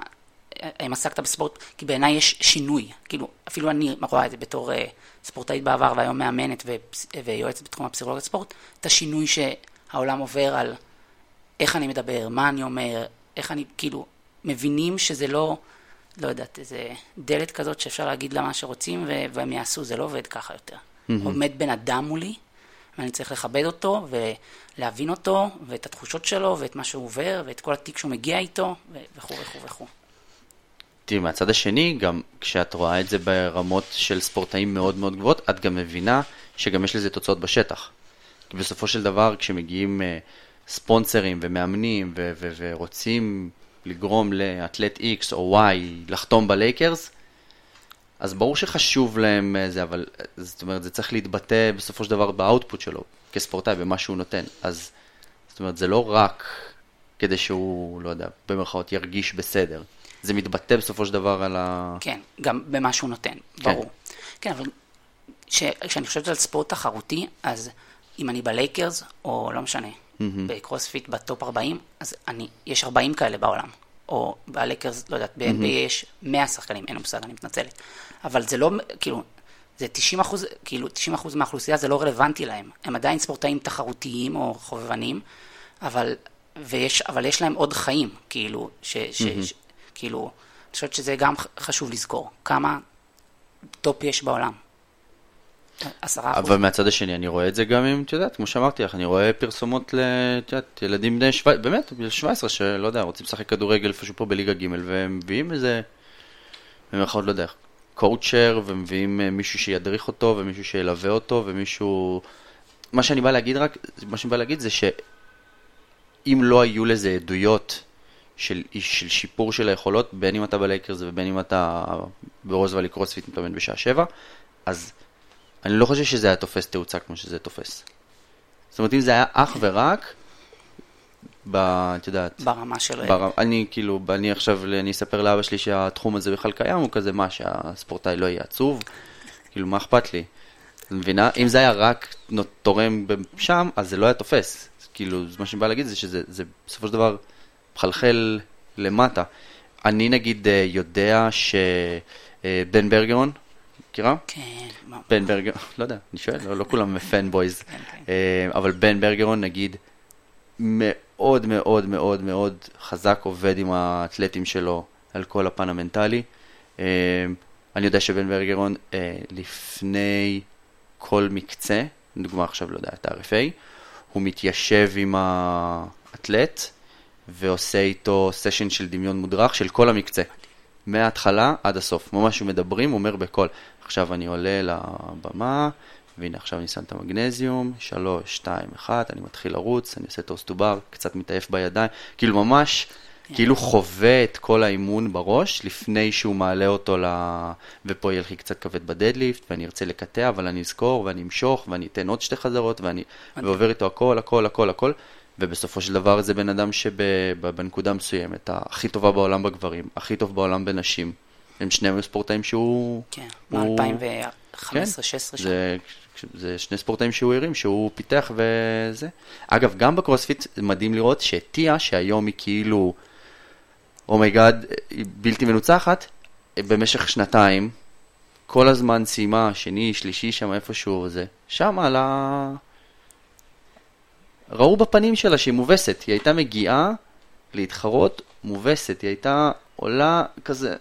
האם עסקת בספורט, כי בעיניי יש שינוי, כאילו, אפילו אני רואה את זה בתור אה, ספורטאית בעבר והיום מאמנת ופס- ויועצת בתחום הפסיכולוגיית ספורט, את השינוי שהעולם עובר על איך אני מדבר, מה אני אומר, איך אני, כאילו, מבינים שזה לא, לא יודעת, איזה דלת כזאת שאפשר להגיד לה מה שרוצים ו- והם יעשו, זה לא עובד ככה יותר. עומד בן אדם מולי, ואני צריך לכבד אותו ולהבין אותו, ואת התחושות שלו, ואת מה שהוא עובר, ואת כל התיק שהוא מגיע איתו, וכו' וכו' וכו'. תראי, מהצד השני, גם כשאת רואה את זה ברמות של ספורטאים מאוד מאוד גבוהות, את גם מבינה שגם יש לזה תוצאות בשטח. כי בסופו של דבר, כשמגיעים אה, ספונסרים ומאמנים ו- ו- ורוצים לגרום לאתלט X או Y לחתום בלייקרס, אז ברור שחשוב להם אה, זה, אבל אה, זאת אומרת, זה צריך להתבטא בסופו של דבר באאוטפוט שלו, כספורטאי, במה שהוא נותן. אז זאת אומרת, זה לא רק כדי שהוא, לא יודע, במרכאות ירגיש בסדר. זה מתבטא בסופו של דבר על ה... כן, גם במה שהוא נותן, ברור. כן, אבל ש- כשאני חושבת על ספורט תחרותי, אז אם אני בלייקרס, או לא משנה, בקרוספיט ב top 40, אז אני, יש 40 כאלה בעולם. או בלייקרס, לא יודעת, ב-NBA יש 100 שחקנים, אין לי מושג, אני מתנצלת. אבל זה לא, כאילו, זה 90 אחוז, כאילו, 90 אחוז מהאוכלוסייה זה לא רלוונטי להם. הם עדיין ספורטאים תחרותיים או חובבנים, אבל, ויש, אבל יש להם עוד חיים, כאילו, ש, ש, ש, כאילו, אני חושבת שזה גם חשוב לזכור, כמה top יש בעולם. עשרה אחוז. אבל מהצד השני, אני רואה את זה גם עם, את יודעת, כמו שאמרתי לך, אני רואה פרסומות ל... את יודעת, ילדים בני 17, באמת, בני 17, שלא יודע, רוצים לשחק כדורגל איפשהו פה בליגה ג' והם מביאים איזה, במירכאות, לא יודע, קואוצ'ר, ומביאים אה, מישהו שידריך אותו, ומישהו שילווה אותו, ומישהו... מה שאני בא להגיד רק, מה שאני בא להגיד זה שאם לא היו לזה עדויות של, של שיפור של היכולות, בין אם אתה בלייקרס ובין אם אתה ברוזוואלי קרוספיט מתאמן בשעה שבע, אז אני לא חושב שזה היה תופס תאוצה כמו שזה תופס. זאת אומרת, אם זה היה אך ורק, ב... את יודעת... ברמה של... בר... אני כאילו, אני עכשיו, אני אספר לאבא שלי שהתחום הזה בכלל קיים, הוא כזה, מה, שהספורטאי לא יהיה עצוב? כאילו, מה אכפת לי? את מבינה? אם זה היה רק תורם שם, אז זה לא היה תופס. כאילו, מה שאני בא להגיד זה שזה זה בסופו של דבר מחלחל למטה. אני נגיד אה, יודע שבן ברגרון, מכירה? כן. בן ברגרון, לא יודע, אני שואל, לא, לא כולם פן בויז, כן, כן. אה, אבל בן ברגרון נגיד מאוד מאוד מאוד מאוד חזק עובד עם האתלטים שלו על כל הפן המנטלי. אה, אני יודע שבן ברגרון אה, לפני כל מקצה, לדוגמה עכשיו, לא יודע, את ה-RFA, הוא מתיישב עם האתלט ועושה איתו סשן של דמיון מודרך של כל המקצה. מההתחלה עד הסוף. ממש מדברים, אומר בקול, עכשיו אני עולה לבמה, והנה עכשיו אני שם את המגנזיום, שלוש, שתיים, אחת, אני מתחיל לרוץ, אני עושה toes to bar, קצת מתעייף בידיים, כאילו ממש, כאילו חווה את כל האימון בראש, לפני שהוא מעלה אותו ל... ופה יהיה לי קצת כבד ב deadlift, ואני ארצה לקטע, אבל אני אזכור, ואני אמשוך, ואני אתן עוד שתי חזרות, ואני... ועובר איתו הכל, הכל, הכל, הכל. ובסופו של דבר זה בן אדם שבנקודה מסוימת, הכי טובה בעולם בגברים, הכי טוב בעולם בנשים. הם שניהם היו ספורטאים שהוא... כן, הוא- מ-2015-2016 כן, שם. זה, זה שני ספורטאים שהוא הרים, שהוא פיתח וזה. אגב, גם בקרוספיט מדהים לראות שטיה, שהיום היא כאילו, oh my god, היא בלתי מנוצחת, במשך שנתיים, כל הזמן סיימה, שני, שלישי, שם איפשהו זה. שם על ה... ראו בפנים שלה שהיא מובסת. היא הייתה מגיעה להתחרות מובסת. היא הייתה עולה כזה,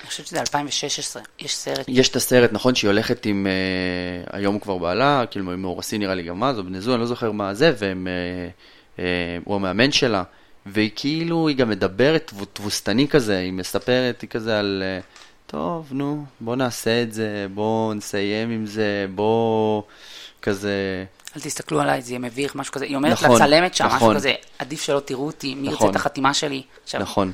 אני חושבת שזה 2016, יש סרט, יש את הסרט, נכון, שהיא הולכת עם, אה, היום הוא כבר בעלה, כאילו עם מאורסי נראה לי גם אז, או בני זוג, אני לא זוכר מה זה, והם, אה, אה, הוא המאמן שלה, והיא כאילו, היא גם מדברת תבו- תבוסתני כזה, היא מספרת היא כזה על, אה, טוב, נו, בוא נעשה את זה, בוא נסיים עם זה, בוא, כזה, אל תסתכלו עליי, זה יהיה מביך, משהו כזה. היא אומרת נכון, לצלמת שם, משהו נכון. כזה, עדיף שלא תראו אותי, מי ירצה נכון. את החתימה שלי. עכשיו, נכון,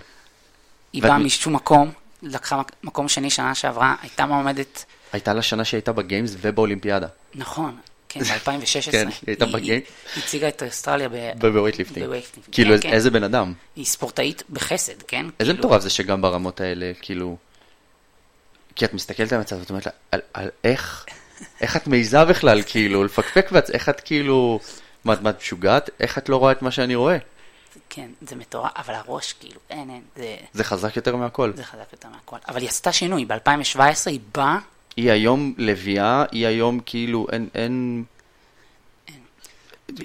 היא באה משום מקום, לקחה מק- מקום שני שנה שעברה, הייתה מועמדת, הייתה לה שנה שהייתה ב Games ובאולימפיאדה, נכון, כן, ב-2016. כן, היא הייתה ב Games. היא הציגה את אוסטרליה ב weightlifting, כאילו, כן, איזה- כן. בן אדם. היא ספורטאית בחסד, כן? איזה כאילו, מטורף זה שגם ברמות האלה, כאילו... כי את מסתכלת על המצב ואת אומרת לה, על, על איך, איך את מעיזה בכלל, כאילו, לפקפק בעצ... איך את כאילו... מה, את- משוגעת? איך את לא רואה את מה שאני רואה? כן, זה מטורף, אבל הראש, כאילו, אין, אין, זה, זה חזק יותר מהכל. זה חזק יותר מהכל. אבל היא עשתה שינוי, ב-2017 היא באה, היא היום לביאה, היא היום כאילו, אין, אין...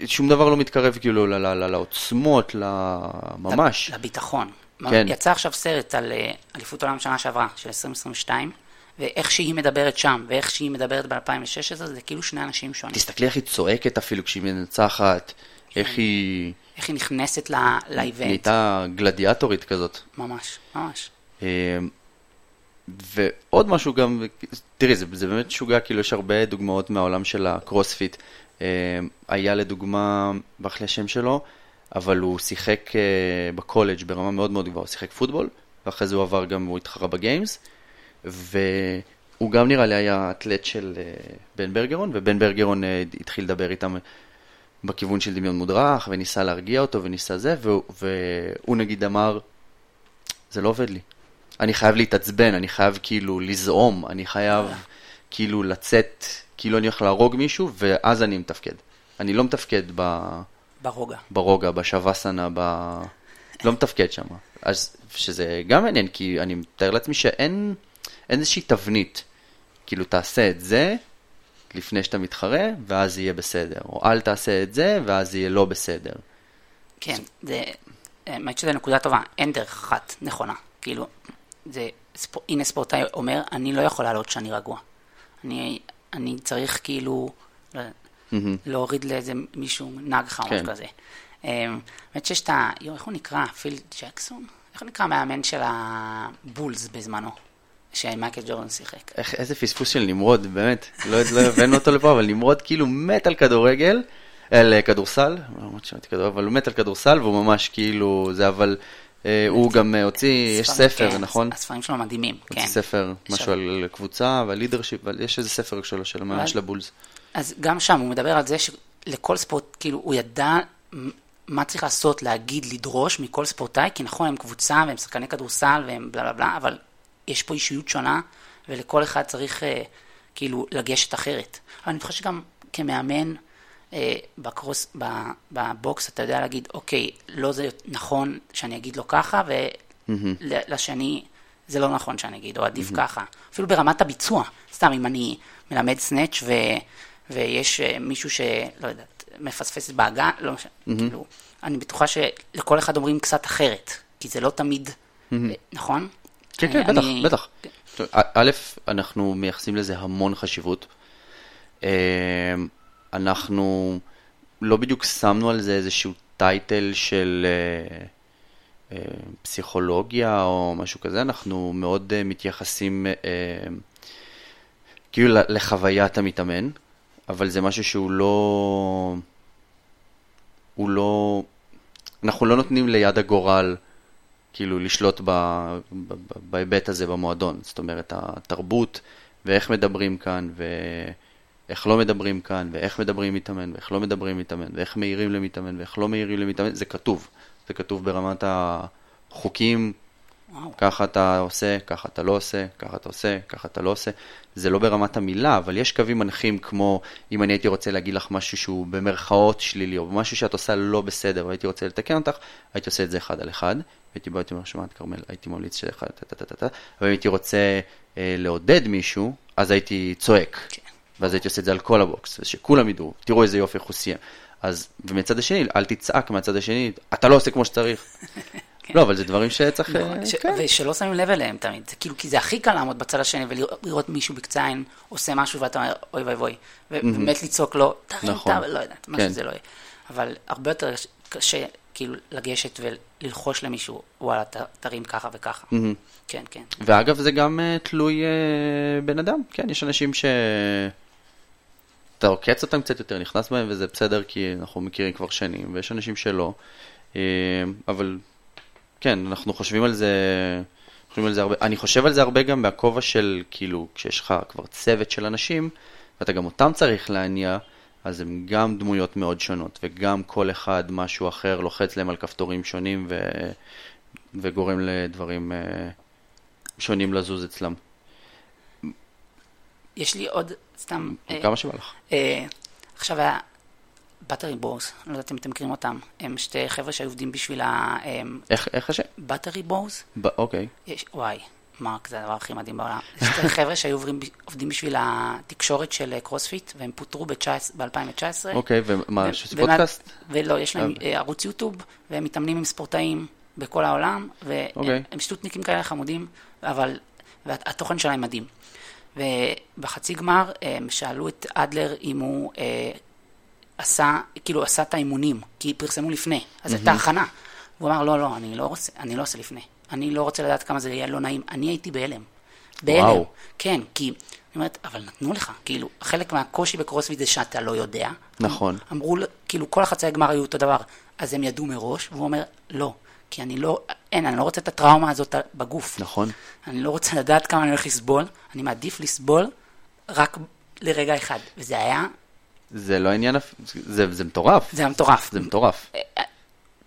שום דבר לא מתקרב כאילו ל- ל- ל- לעוצמות, ל- ממש. לביטחון. כן. יצא עכשיו סרט על אה, אליפות עולם שנה שעברה, של 2022, ואיך שהיא מדברת שם, ואיך שהיא מדברת ב-2016, זה כאילו שני אנשים שונים. תסתכלי איך היא צועקת אפילו כשהיא מנצחת, איך היא איך היא נכנסת לאיבנט. נהייתה גלדיאטורית כזאת. ממש, ממש. אה, ועוד משהו גם, תראי, זה, זה באמת משוגע, כאילו יש הרבה דוגמאות מהעולם של הקרוספיט. אה, היה לדוגמה, ברח לי השם שלו, אבל הוא שיחק אה, בקולג' ברמה מאוד מאוד גבוהה, הוא שיחק פוטבול, ואחרי זה הוא עבר גם, הוא התחרה בגיימס, והוא גם נראה לי היה אתלט של אה, בן ברגרון, ובן ברגרון אה, התחיל לדבר איתם בכיוון של דמיון מודרך, וניסה להרגיע אותו, וניסה זה, והוא, והוא נגיד אמר, זה לא עובד לי. אני חייב להתעצבן, אני חייב כאילו לזעום, אני חייב כאילו לצאת, כאילו אני הולך להרוג מישהו, ואז אני מתפקד. אני לא מתפקד ב, ברוגע. ברוגע, בשווסנה, ב... לא מתפקד שם. אז שזה גם מעניין, כי אני מתאר לעצמי שאין אין איזושהי תבנית. כאילו, תעשה את זה לפני שאתה מתחרה, ואז יהיה בסדר. או אל תעשה את זה, ואז יהיה לא בסדר. כן, זה, האמת שזו נקודה טובה, אין דרך אחת נכונה. כאילו, זה, ספ... הנה ספורטאי אומר, אני לא יכול לעלות כשאני רגוע. אני, אני צריך כאילו Mm-hmm. להוריד לאיזה מישהו, נהג חמוד כן. כזה. אמ, האמת שיש את ה... יו, איך הוא נקרא? פיל ג'קסון? איך הוא נקרא המאמן של הבולס בזמנו? שמייקל ג'ורדן שיחק. איך, איזה פספוס של נמרוד, באמת. לא, לא הבאנו אותו לפה, אבל נמרוד כאילו מת על כדורגל, על אה, כדורסל, למרות שמעתי כדורגל, אבל הוא מת על כדורסל, והוא ממש כאילו, זה אבל, אה, הוא גם אה, הוציא, יש ספר, כן, נכון? הספרים שלו מדהימים, כן. הוציא ספר, משהו על קבוצה ועל לידרשיפ, יש איזה ספר שלו, של של הבולס. אז גם שם הוא מדבר על זה שלכל ספורט, כאילו, הוא ידע מה צריך לעשות, להגיד, לדרוש מכל ספורטאי, כי נכון, הם קבוצה והם שחקני כדורסל והם בלה בלה בלה, אבל יש פה אישיות שונה, ולכל אחד צריך אה, כאילו לגשת אחרת. אבל אני חושב שגם כמאמן אה, בקרוס, ב, בבוקס, אתה יודע להגיד, אוקיי, לא זה נכון שאני אגיד לו ככה, ולשני זה לא נכון שאני אגיד, או עדיף ככה. אפילו ברמת הביצוע, סתם אם אני מלמד סנאץ' ו, ויש אה, מישהו שלא יודעת, מפספס באגן, לא משנה, כאילו, אני בטוחה שלכל אחד אומרים קצת אחרת, כי זה לא תמיד, אה, נכון? כן, כן, בטח, בטח. א- אנחנו מייחסים לזה המון חשיבות. אה, אנחנו לא בדיוק שמנו על זה איזשהו טייטל של אה, אה, פסיכולוגיה או משהו כזה, אנחנו מאוד אה, מתייחסים אה, כאילו לחוויית המתאמן, אבל זה משהו שהוא לא... הוא לא... אנחנו לא נותנים ליד הגורל כאילו לשלוט בהיבט הזה במועדון. זאת אומרת, התרבות ואיך מדברים כאן ואיך לא מדברים כאן ואיך מדברים מתאמן ואיך לא מדברים מתאמן ואיך מעירים למתאמן ואיך לא מעירים למתאמן, זה כתוב. זה כתוב ברמת החוקים, וואו. ככה אתה עושה, ככה אתה לא עושה, ככה אתה עושה, ככה אתה לא עושה. זה לא ברמת המילה, אבל יש קווים מנחים כמו אם אני הייתי רוצה להגיד לך משהו שהוא במרכאות שלילי, או משהו שאת עושה לא בסדר, והייתי רוצה לתקן אותך, הייתי עושה את זה אחד על אחד, והייתי בא, הייתי אומר, שמעת כרמל, הייתי ממליץ שאחד, טה טה טה טה, אבל אם הייתי רוצה אה, לעודד מישהו, אז הייתי צועק. כן. ואז הייתי עושה את זה על כל הבוקס, ושכולם ידעו, תראו איזה יופי איך הוא סיים. אז, ומצד השני, אל תצעק מהצד השני, אתה לא עושה כמו שצריך. לא, אבל זה דברים שצריך... אה, נכון, ש- כן. ושלא שמים לב אליהם תמיד, זה כאילו, כי זה הכי קל לעמוד בצד השני ולראות מישהו בקצה העין עושה משהו ואתה אומר, אוי ואי ואי, ובאמת לצעוק לו, תרים, נכון. לא יודעת, מה כן. שזה לא יהיה. אבל הרבה יותר קשה כאילו לגשת וללחוש למישהו, וואלה, ת- תרים ככה וככה. כן, כן. ואגב, זה גם אה, תלוי אה, בן אדם, כן, יש אנשים ש... אתה עוקץ אותם קצת יותר, נכנס בהם וזה בסדר כי אנחנו מכירים כבר שנים, ויש אנשים שלא, אה, אבל כן, אנחנו חושבים על זה, חושבים על זה הרבה, אני חושב על זה הרבה גם מהכובע של, כאילו, כשיש לך כבר צוות של אנשים, ואתה גם אותם צריך להניע, אז הם גם דמויות מאוד שונות, וגם כל אחד משהו אחר לוחץ להם על כפתורים שונים ו... וגורם לדברים אה, שונים לזוז אצלם. יש לי עוד, סתם, אה, כמה שבא לך. אה, עכשיו Buttery Bros, לא יודעת אם אתם מכירים אותם, הם שתי חבר'ה שהיו עובדים בשביל ה... איך, איך השם? Buttery Bros? אוקיי. יש, וואי, מרק זה הדבר הכי מדהים בעולם. יש שתי חבר'ה שהיו עוברים, עובדים בשביל התקשורת של אה, קרוספיט, והם פוטרו ב-2019. אוקיי, ומה, ומה- פודקאסט? ולא, יש להם אה. אה, ערוץ יוטיוב, והם מתאמנים עם ספורטאים בכל העולם, והם אוקיי. הם שטותניקים כאלה חמודים, אבל והתוכן שלהם מדהים. ובחצי גמר הם שאלו את אדלר אם הוא אה, עשה, כאילו עשה את האימונים, כי פרסמו לפני, אז הייתה הכנה. הוא אמר, לא, לא, אני לא רוצה, אני לא עושה לפני. אני לא רוצה לדעת כמה זה יהיה לא נעים. אני הייתי בהלם. בהלם. וואו. כן, כי, אני אומרת, אבל נתנו לך, כאילו, חלק מהקושי בקרוספיט זה שאתה לא יודע. נכון. אמרו, לו- כאילו, כל החצאי גמר היו אותו דבר, אז הם ידעו מראש, והוא אומר, לא, כי אני לא, אין, אני לא רוצה את הטראומה הזאת בגוף. נכון. אני לא רוצה לדעת כמה אני הולך לסבול, אני מעדיף לסבול רק לרגע אחד. וזה היה, זה לא עניין, זה, זה מטורף. זה מטורף. זה מטורף.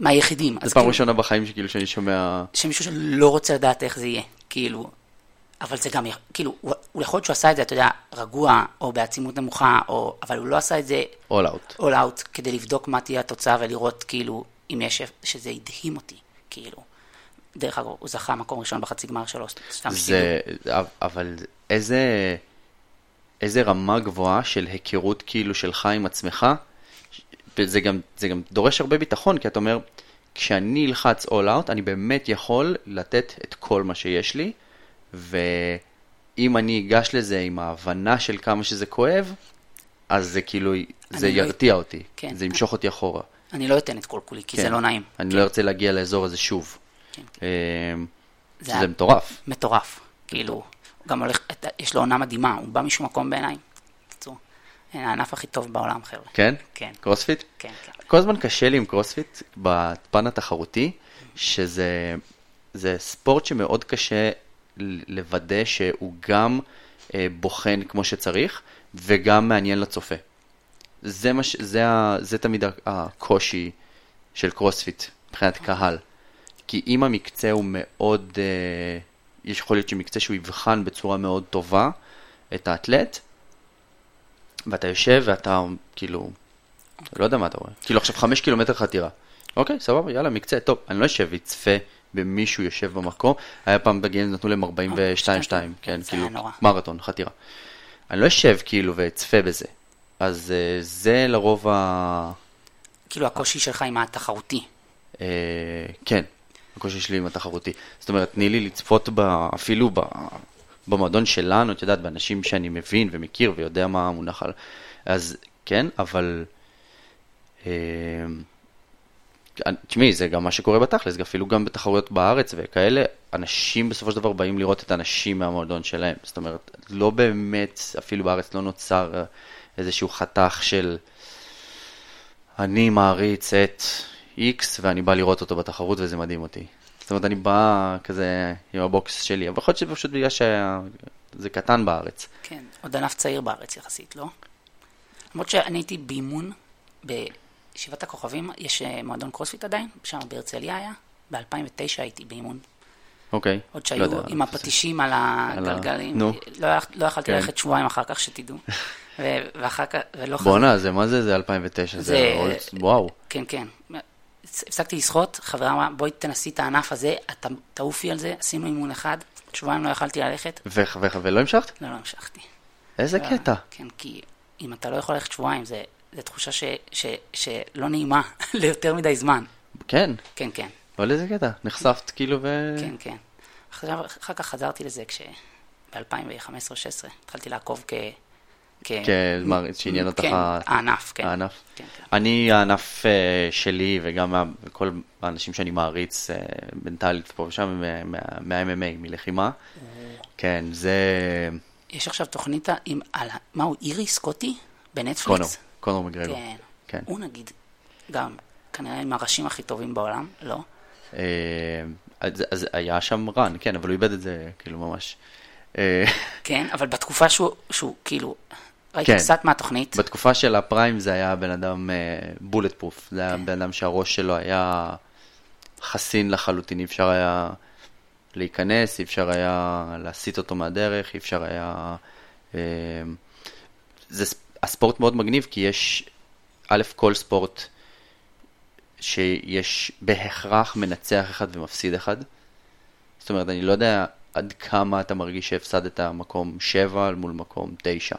מהיחידים. זו אז פעם כאילו, ראשונה בחיים שכאילו שאני שומע... שמישהו שלא רוצה לדעת איך זה יהיה, כאילו, אבל זה גם, כאילו, הוא, הוא יכול להיות שהוא עשה את זה, אתה יודע, רגוע, או בעצימות נמוכה, או, אבל הוא לא עשה את זה all out. all out כדי לבדוק מה תהיה התוצאה ולראות כאילו אם יש, שזה הדהים אותי. כאילו. דרך אגב, הוא זכה מקום ראשון בחצי גמר שלו, סתם זה, אבל איזה, איזה רמה גבוהה של היכרות כאילו שלך עם עצמך, וזה גם, זה גם דורש הרבה ביטחון, כי אתה אומר, כשאני אלחץ all out, אני באמת יכול לתת את כל מה שיש לי, ואם אני אגש לזה עם ההבנה של כמה שזה כואב, אז זה כאילו, זה לא ירתיע לא... אותי, כן. זה ימשוך אותי אחורה. אני לא אתן את כל כולי, כי כן. זה לא נעים. אני כן. לא ארצה להגיע לאזור הזה שוב. כן, כן. זה, זה מטורף. מטורף. כאילו, גם הולך, יש לו עונה מדהימה, הוא בא משום מקום בעיניי. הענף הכי טוב בעולם, חבר'ה. כן? כן. קרוספיט? כן, כן. כל הזמן קשה לי עם קרוספיט בפן התחרותי, שזה ספורט שמאוד קשה לוודא שהוא גם אה, בוחן כמו שצריך, וגם מעניין לצופה. זה, מש, זה, ה, זה תמיד הקושי של קרוספיט מבחינת קהל. כי אם המקצה הוא מאוד, אה, יש יכול להיות שמקצה שהוא יבחן בצורה מאוד טובה את האתלט, ואתה יושב ואתה כאילו, אתה לא יודע מה אתה רואה. כאילו עכשיו חמש קילומטר חתירה. אוקיי, סבבה, יאללה, מקצה, טוב, אני לא אשב ואצפה במישהו יושב במקום. היה פעם בגיימס נתנו להם 42-2, כן, כאילו, מרתון, חתירה. אני לא אשב כאילו ואצפה בזה. אז uh, זה לרוב ה... כאילו הקושי שלך עם התחרותי. Uh, כן, הקושי שלי עם התחרותי. זאת אומרת, תני לי לצפות ב, אפילו ב, במועדון שלנו, את יודעת, באנשים שאני מבין ומכיר ויודע מה המונח על... אז כן, אבל... Uh, תשמעי, זה גם מה שקורה בתכלס, אפילו גם בתחרויות בארץ וכאלה, אנשים בסופו של דבר באים לראות את האנשים מהמועדון שלהם. זאת אומרת, לא באמת, אפילו בארץ לא נוצר איזשהו חתך של אני מעריץ את X ואני בא לראות אותו בתחרות וזה מדהים אותי. זאת אומרת, אני בא כזה עם הבוקס שלי, אבל יכול להיות שפשוט בגלל שזה קטן בארץ. כן, עוד ענף צעיר בארץ יחסית, לא? למרות שאני הייתי באימון בישיבת הכוכבים, יש אה, מועדון קרוספיט עדיין, שם בהרצליה היה, ב-2009 הייתי באימון. אוקיי. עוד לא שהיו עם הפטישים על הגלגלים. נו. לא, לא יכלתי כן. ללכת שבועיים אחר כך, שתדעו. ואחר כך, ולא חזרתי. בואנה, זה מה זה? זה 2009, זה וואו. כן, כן. הפסקתי לשחות, חברה אמרה, בואי תנסי את הענף הזה, תעופי על זה, עשינו אימון אחד, שבועיים לא יכלתי ללכת. ולא המשכת? לא, לא המשכתי. איזה לא, קטע. כן, כי אם אתה לא יכול ללכת שבועיים, זו תחושה שלא נעימה ליותר מדי זמן. כן? כן, כן. אבל איזה קטע, נחשפת כאילו ו... כן, כן. אחר כך חזרתי לזה כש... ב-2015-2016 התחלתי לעקוב כ... כן, שעניין אותך... כן, הענף, כן. הענף. כן, כן. אני, הענף אה, שלי וגם כל האנשים שאני מעריץ אה, מנטלית פה ושם, מה-MMA, מלחימה, כן, זה... יש עכשיו תוכנית עם, על, מה הוא, אירי סקוטי? בנטפליקס? קונור, קונור מגרגו. כן. כן. הוא נגיד, גם, כנראה עם הראשים הכי טובים בעולם, לא? אה, אז, אז היה שם רן, כן, אבל הוא איבד את זה, כאילו, ממש. כן, אבל בתקופה שהוא, שהוא כאילו, ראיתי כן. קצת מהתוכנית. בתקופה של הפריים זה היה בן אדם בולט uh, פרוף, זה היה כן. בן אדם שהראש שלו היה חסין לחלוטין, אי אפשר היה להיכנס, אי אפשר היה להסיט אותו מהדרך, אי אפשר היה... Uh, זה, הספורט מאוד מגניב כי יש, א', כל ספורט שיש בהכרח מנצח אחד ומפסיד אחד. זאת אומרת, אני לא יודע עד כמה אתה מרגיש שהפסדת מקום 7 מול מקום 9.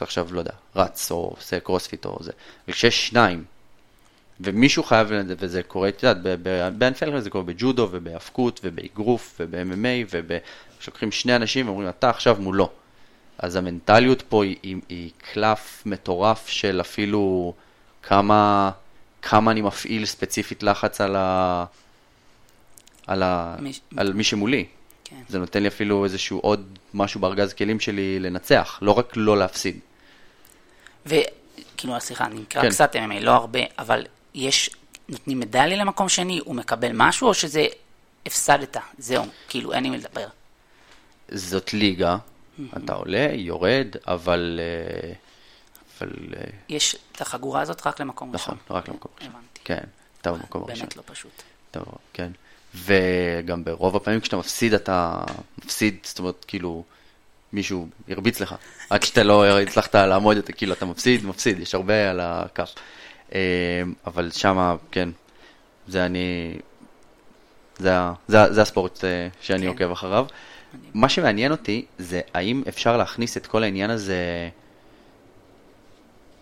עכשיו, לא יודע, רץ או עושה קרוספיט או זה, וכשיש שניים, ומישהו חייב, וזה קורה, את יודעת, בענפי זה קורה בג'ודו ובהאבקות ובאגרוף וב-MMA, וכשלוקחים שני אנשים ואומרים, אתה עכשיו מולו. אז המנטליות פה היא, היא, היא קלף מטורף של אפילו כמה, כמה אני מפעיל ספציפית לחץ על, ה, על, ה, מי... על מי שמולי. כן. זה נותן לי אפילו איזשהו עוד משהו בארגז כלים שלי לנצח, לא רק לא להפסיד. וכאילו, סליחה, אני נקרא כן. קצת MMA, לא הרבה, אבל יש, נותנים מדליה למקום שני, הוא מקבל משהו, או שזה הפסדת, זהו, כאילו, אין לי מי לדבר. זאת ליגה, אתה עולה, יורד, אבל... אה, אבל... אה, יש את החגורה הזאת רק למקום נכון, ראשון. נכון, רק למקום ראשון. הבנתי. כן, אתה במקום ראשון. באמת לא פשוט. טוב, כן. וגם ברוב הפעמים כשאתה מפסיד, אתה מפסיד, זאת אומרת, כאילו, מישהו הרביץ לך. עד שאתה לא הצלחת לעמוד, אתה כאילו, אתה מפסיד, מפסיד, יש הרבה על הכף. אה, אבל שמה, כן, זה אני זה, זה, זה הספורט אה, שאני כן. עוקב אחריו. מה שמעניין אותי זה האם אפשר להכניס את כל העניין הזה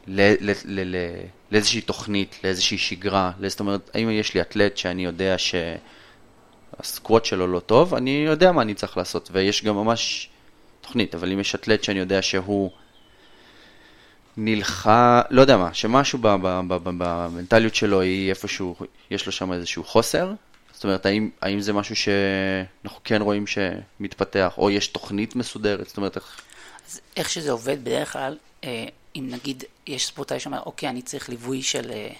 ל- ל- ל- ל- לאיזושהי תוכנית, לאיזושהי שגרה, זאת אומרת, האם יש לי אתלט שאני יודע שהסקווט שלו לא טוב, אני יודע מה אני צריך לעשות, ויש גם ממש תוכנית, אבל אם יש אתלט שאני יודע שהוא נלחם, לא יודע מה, שמשהו במנטליות שלו היא איפשהו, יש לו שם איזשהו חוסר, זאת אומרת, האם, האם זה משהו שאנחנו כן רואים שמתפתח, או יש תוכנית מסודרת, זאת אומרת, איך... אז איך שזה עובד בדרך כלל, אה, אם נגיד יש ספורטאי שאומר, אוקיי, אני צריך ליווי של אה,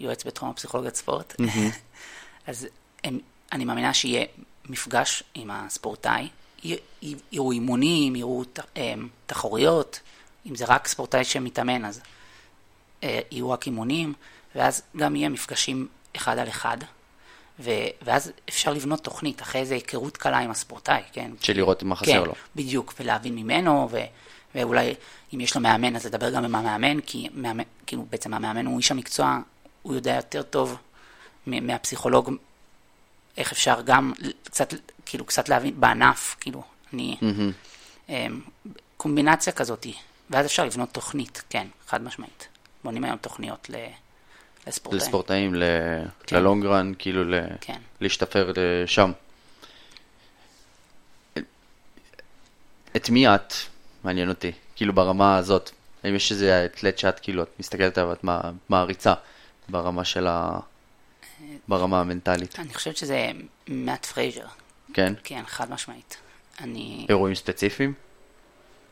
יועץ בתחום הפסיכולוגיית ספורט, אז הם, אני מאמינה שיהיה מפגש עם הספורטאי, יראו אימונים, יראו אה, תחרויות, אם זה רק ספורטאי שמתאמן, אז אה, יהיו רק אימונים, ואז גם יהיה מפגשים אחד על אחד, ו- ואז אפשר לבנות תוכנית, אחרי איזה היכרות קלה עם הספורטאי, כן? של לראות מה חסר כן, לו. בדיוק, ולהבין ממנו, ו, ואולי אם יש לו מאמן, אז לדבר גם עם המאמן, כי מאמן, כאילו בעצם המאמן הוא איש המקצוע, הוא יודע יותר טוב מהפסיכולוג, איך אפשר גם קצת, כאילו קצת להבין בענף, כאילו, אני, אמ, קומבינציה כזאתי, ואז אפשר לבנות תוכנית, כן, חד משמעית. בונים היום תוכניות ל- לספורטאים. לספורטאים, ל- כן. ללונגרן, כאילו ל- כן. להשתפר לשם. את מי את? מעניין אותי, כאילו ברמה הזאת. האם יש איזה אתלט שאת כאילו, את מסתכלת עליו, את מע- מעריצה ברמה של ה... ברמה המנטלית, אני חושבת שזה מאט פרייזר, כן? כן, חד משמעית. אני, אירועים ספציפיים?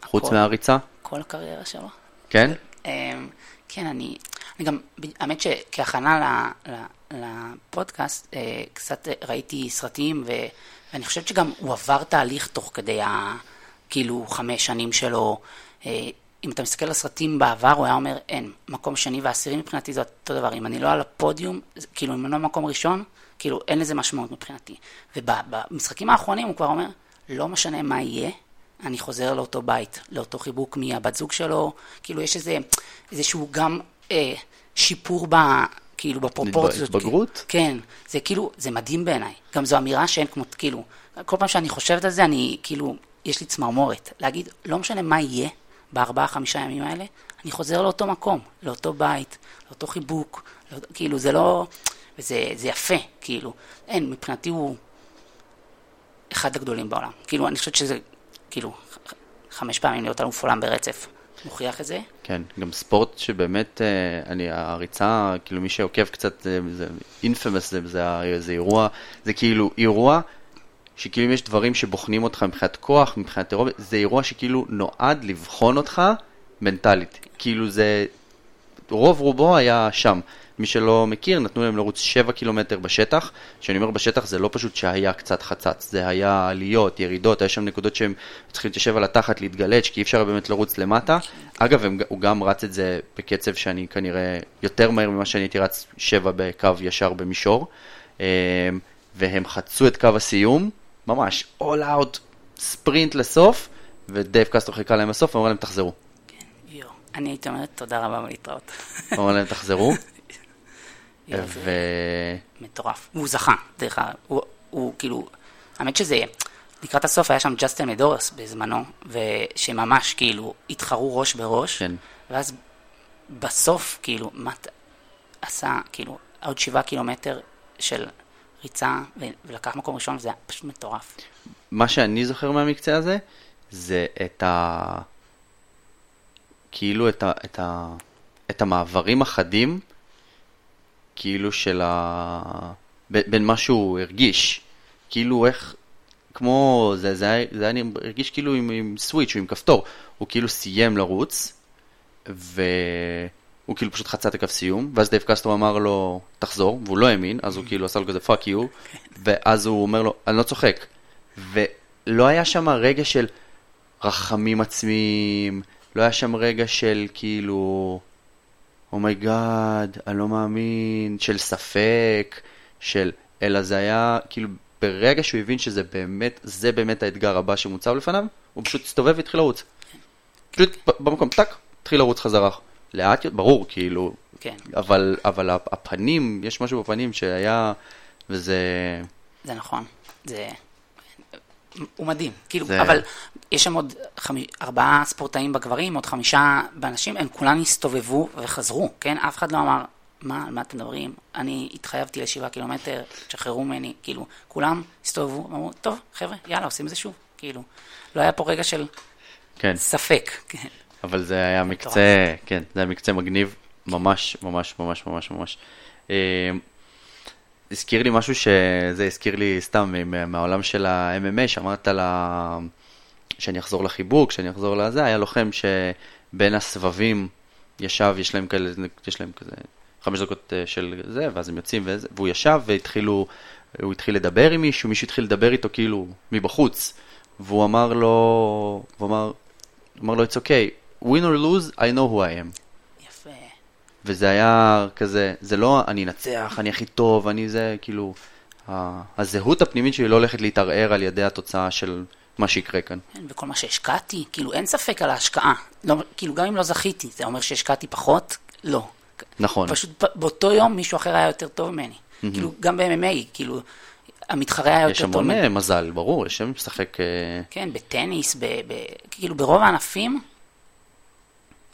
חוץ הכל. מהריצה? כל הקריירה שלו. כן? אמ, כן, אני, אני גם, האמת שכהכנה ל- ל- לפודקאסט, אה, קצת ראיתי סרטים, ו, ואני חושבת שגם הוא עבר תהליך תוך כדי ה... כאילו חמש שנים שלו. אם אתה מסתכל על סרטים בעבר, הוא היה אומר, אין, מקום שני ועשירי מבחינתי זה אותו דבר. אם אני לא על הפודיום, כאילו, אם אני לא מקום ראשון, כאילו, אין לזה משמעות מבחינתי. ובמשחקים האחרונים הוא כבר אומר, לא משנה מה יהיה, אני חוזר לאותו בית, לאותו חיבוק מהבת זוג שלו, כאילו יש איזה, איזשהו גם אה, שיפור ב... כאילו בפרופורציות. התבגרות? כן, זה כאילו, זה מדהים בעיניי. גם זו אמירה שאין כמו, כאילו, כל פעם שאני חושבת על זה, אני, כאילו, יש לי צמרמורת. להגיד, לא משנה מה יהיה בארבעה, חמישה ימים האלה, אני חוזר לאותו מקום, לאותו בית, לאותו חיבוק, לא, כאילו, זה לא... וזה זה יפה, כאילו. אין, מבחינתי הוא אחד הגדולים בעולם. כאילו, אני חושבת שזה, כאילו, חמש פעמים להיות אלוף עולם ברצף. מוכיח את זה. כן, גם ספורט שבאמת, אה, אני, הריצה, כאילו מי שעוקב קצת, זה אינפמוס, זה, זה, זה אירוע, זה כאילו אירוע שכאילו אם יש דברים שבוחנים אותך מבחינת כוח, מבחינת אירוע, זה אירוע שכאילו נועד לבחון אותך מנטלית. כאילו זה, רוב רובו היה שם. מי שלא מכיר, נתנו להם לרוץ 7 קילומטר בשטח. כשאני אומר בשטח זה לא פשוט שהיה קצת חצץ, זה היה עליות, ירידות, היה שם נקודות שהם צריכים להתיישב על התחת, להתגלץ', כי אי אפשר באמת לרוץ למטה. אגב, הם, הוא גם רץ את זה בקצב שאני כנראה יותר מהר ממה שאני הייתי רץ 7 בקו ישר במישור. אמ, והם חצו את קו הסיום, ממש all out ספרינט לסוף, ודייב קסטרו חיכה להם בסוף, ואמר להם תחזרו. יו. אני הייתי אומרת תודה רבה ולהתראות. אמר להם תחזרו, ו... מטורף. והוא זכה, דרך אגב. הוא, הוא כאילו, האמת שזה, לקראת הסוף היה שם ג'סטין מדורס בזמנו, ושממש כאילו התחרו ראש בראש, כן. ואז בסוף, כאילו, מה ת- עשה, כאילו, עוד שבעה קילומטר של ריצה, ו- ולקח מקום ראשון, וזה היה פשוט מטורף. מה שאני זוכר מהמקצה הזה, זה את ה... כאילו את, ה... את, ה... את המעברים החדים, כאילו של ה... ב- בין מה שהוא הרגיש. כאילו איך, כמו, זה, זה, היה, זה היה, הרגיש כאילו עם, עם switch או עם כפתור. הוא כאילו סיים לרוץ, והוא כאילו פשוט חצה את הקו סיום, ואז דייב קסטרו אמר לו, תחזור, והוא לא האמין, אז הוא כאילו עשה לו כזה fuck you, ואז הוא אומר לו, אני לא צוחק. ולא היה שם רגע של רחמים עצמיים, לא היה שם רגע של כאילו, oh my god, אני לא מאמין, של ספק, של, אלא זה היה כאילו, ברגע שהוא הבין שזה באמת, זה באמת האתגר הבא שמוצב לפניו, הוא פשוט הסתובב והתחיל לרוץ. פשוט ב- במקום, טאק, התחיל לרוץ חזרה. לאט, ברור, כאילו, כן. אבל, אבל הפנים, יש משהו בפנים שהיה, וזה, זה נכון. זה... הוא מדהים, כאילו, זה- אבל יש שם עוד חמי, ארבעה ספורטאים בגברים, עוד חמישה בנשים, הם כולם הסתובבו וחזרו, כן? אף אחד לא אמר, מה, על מה אתם מדברים? אני התחייבתי לשבעה קילומטר, תשחררו ממני, כאילו, כולם הסתובבו, אמרו, טוב, חבר'ה, יאללה, עושים את זה שוב, כאילו. לא היה פה רגע של כן, ספק, כן. אבל זה היה מקצה, כן, זה היה מקצה מגניב, ממש, ממש, ממש, ממש, ממש. אה, הזכיר לי משהו שזה הזכיר לי סתם מה- מהעולם של ה-MMA, שאמרת לה... שאני אחזור לחיבוק, שאני אחזור לזה, היה לוחם שבין הסבבים ישב, יש להם כאלה, יש להם כזה חמש דקות אה, של זה, ואז הם יוצאים וזה, והוא ישב והתחילו, הוא התחיל לדבר עם מישהו, מישהו התחיל לדבר איתו כאילו מבחוץ, והוא אמר לו, הוא אמר, אמר לו, it's okay, win or lose, I know who I am. יפה. וזה היה כזה, זה לא אני אנצח, אני הכי טוב, אני זה, כאילו, הזהות הפנימית שלי לא הולכת להתערער על ידי התוצאה של מה שיקרה כאן. כן, וכל מה שהשקעתי, כאילו, אין ספק על ההשקעה. לא, כאילו, גם אם לא זכיתי, זה אומר שהשקעתי פחות? לא. נכון. פשוט באותו יום מישהו אחר היה יותר טוב ממני. כאילו, גם ב-MMA, כאילו, המתחרה היה יש יותר טוב המון ממני. אה, מזל, ברור, יש שם משחק... אה, כן, בטניס, ב, ב, כאילו ברוב הענפים,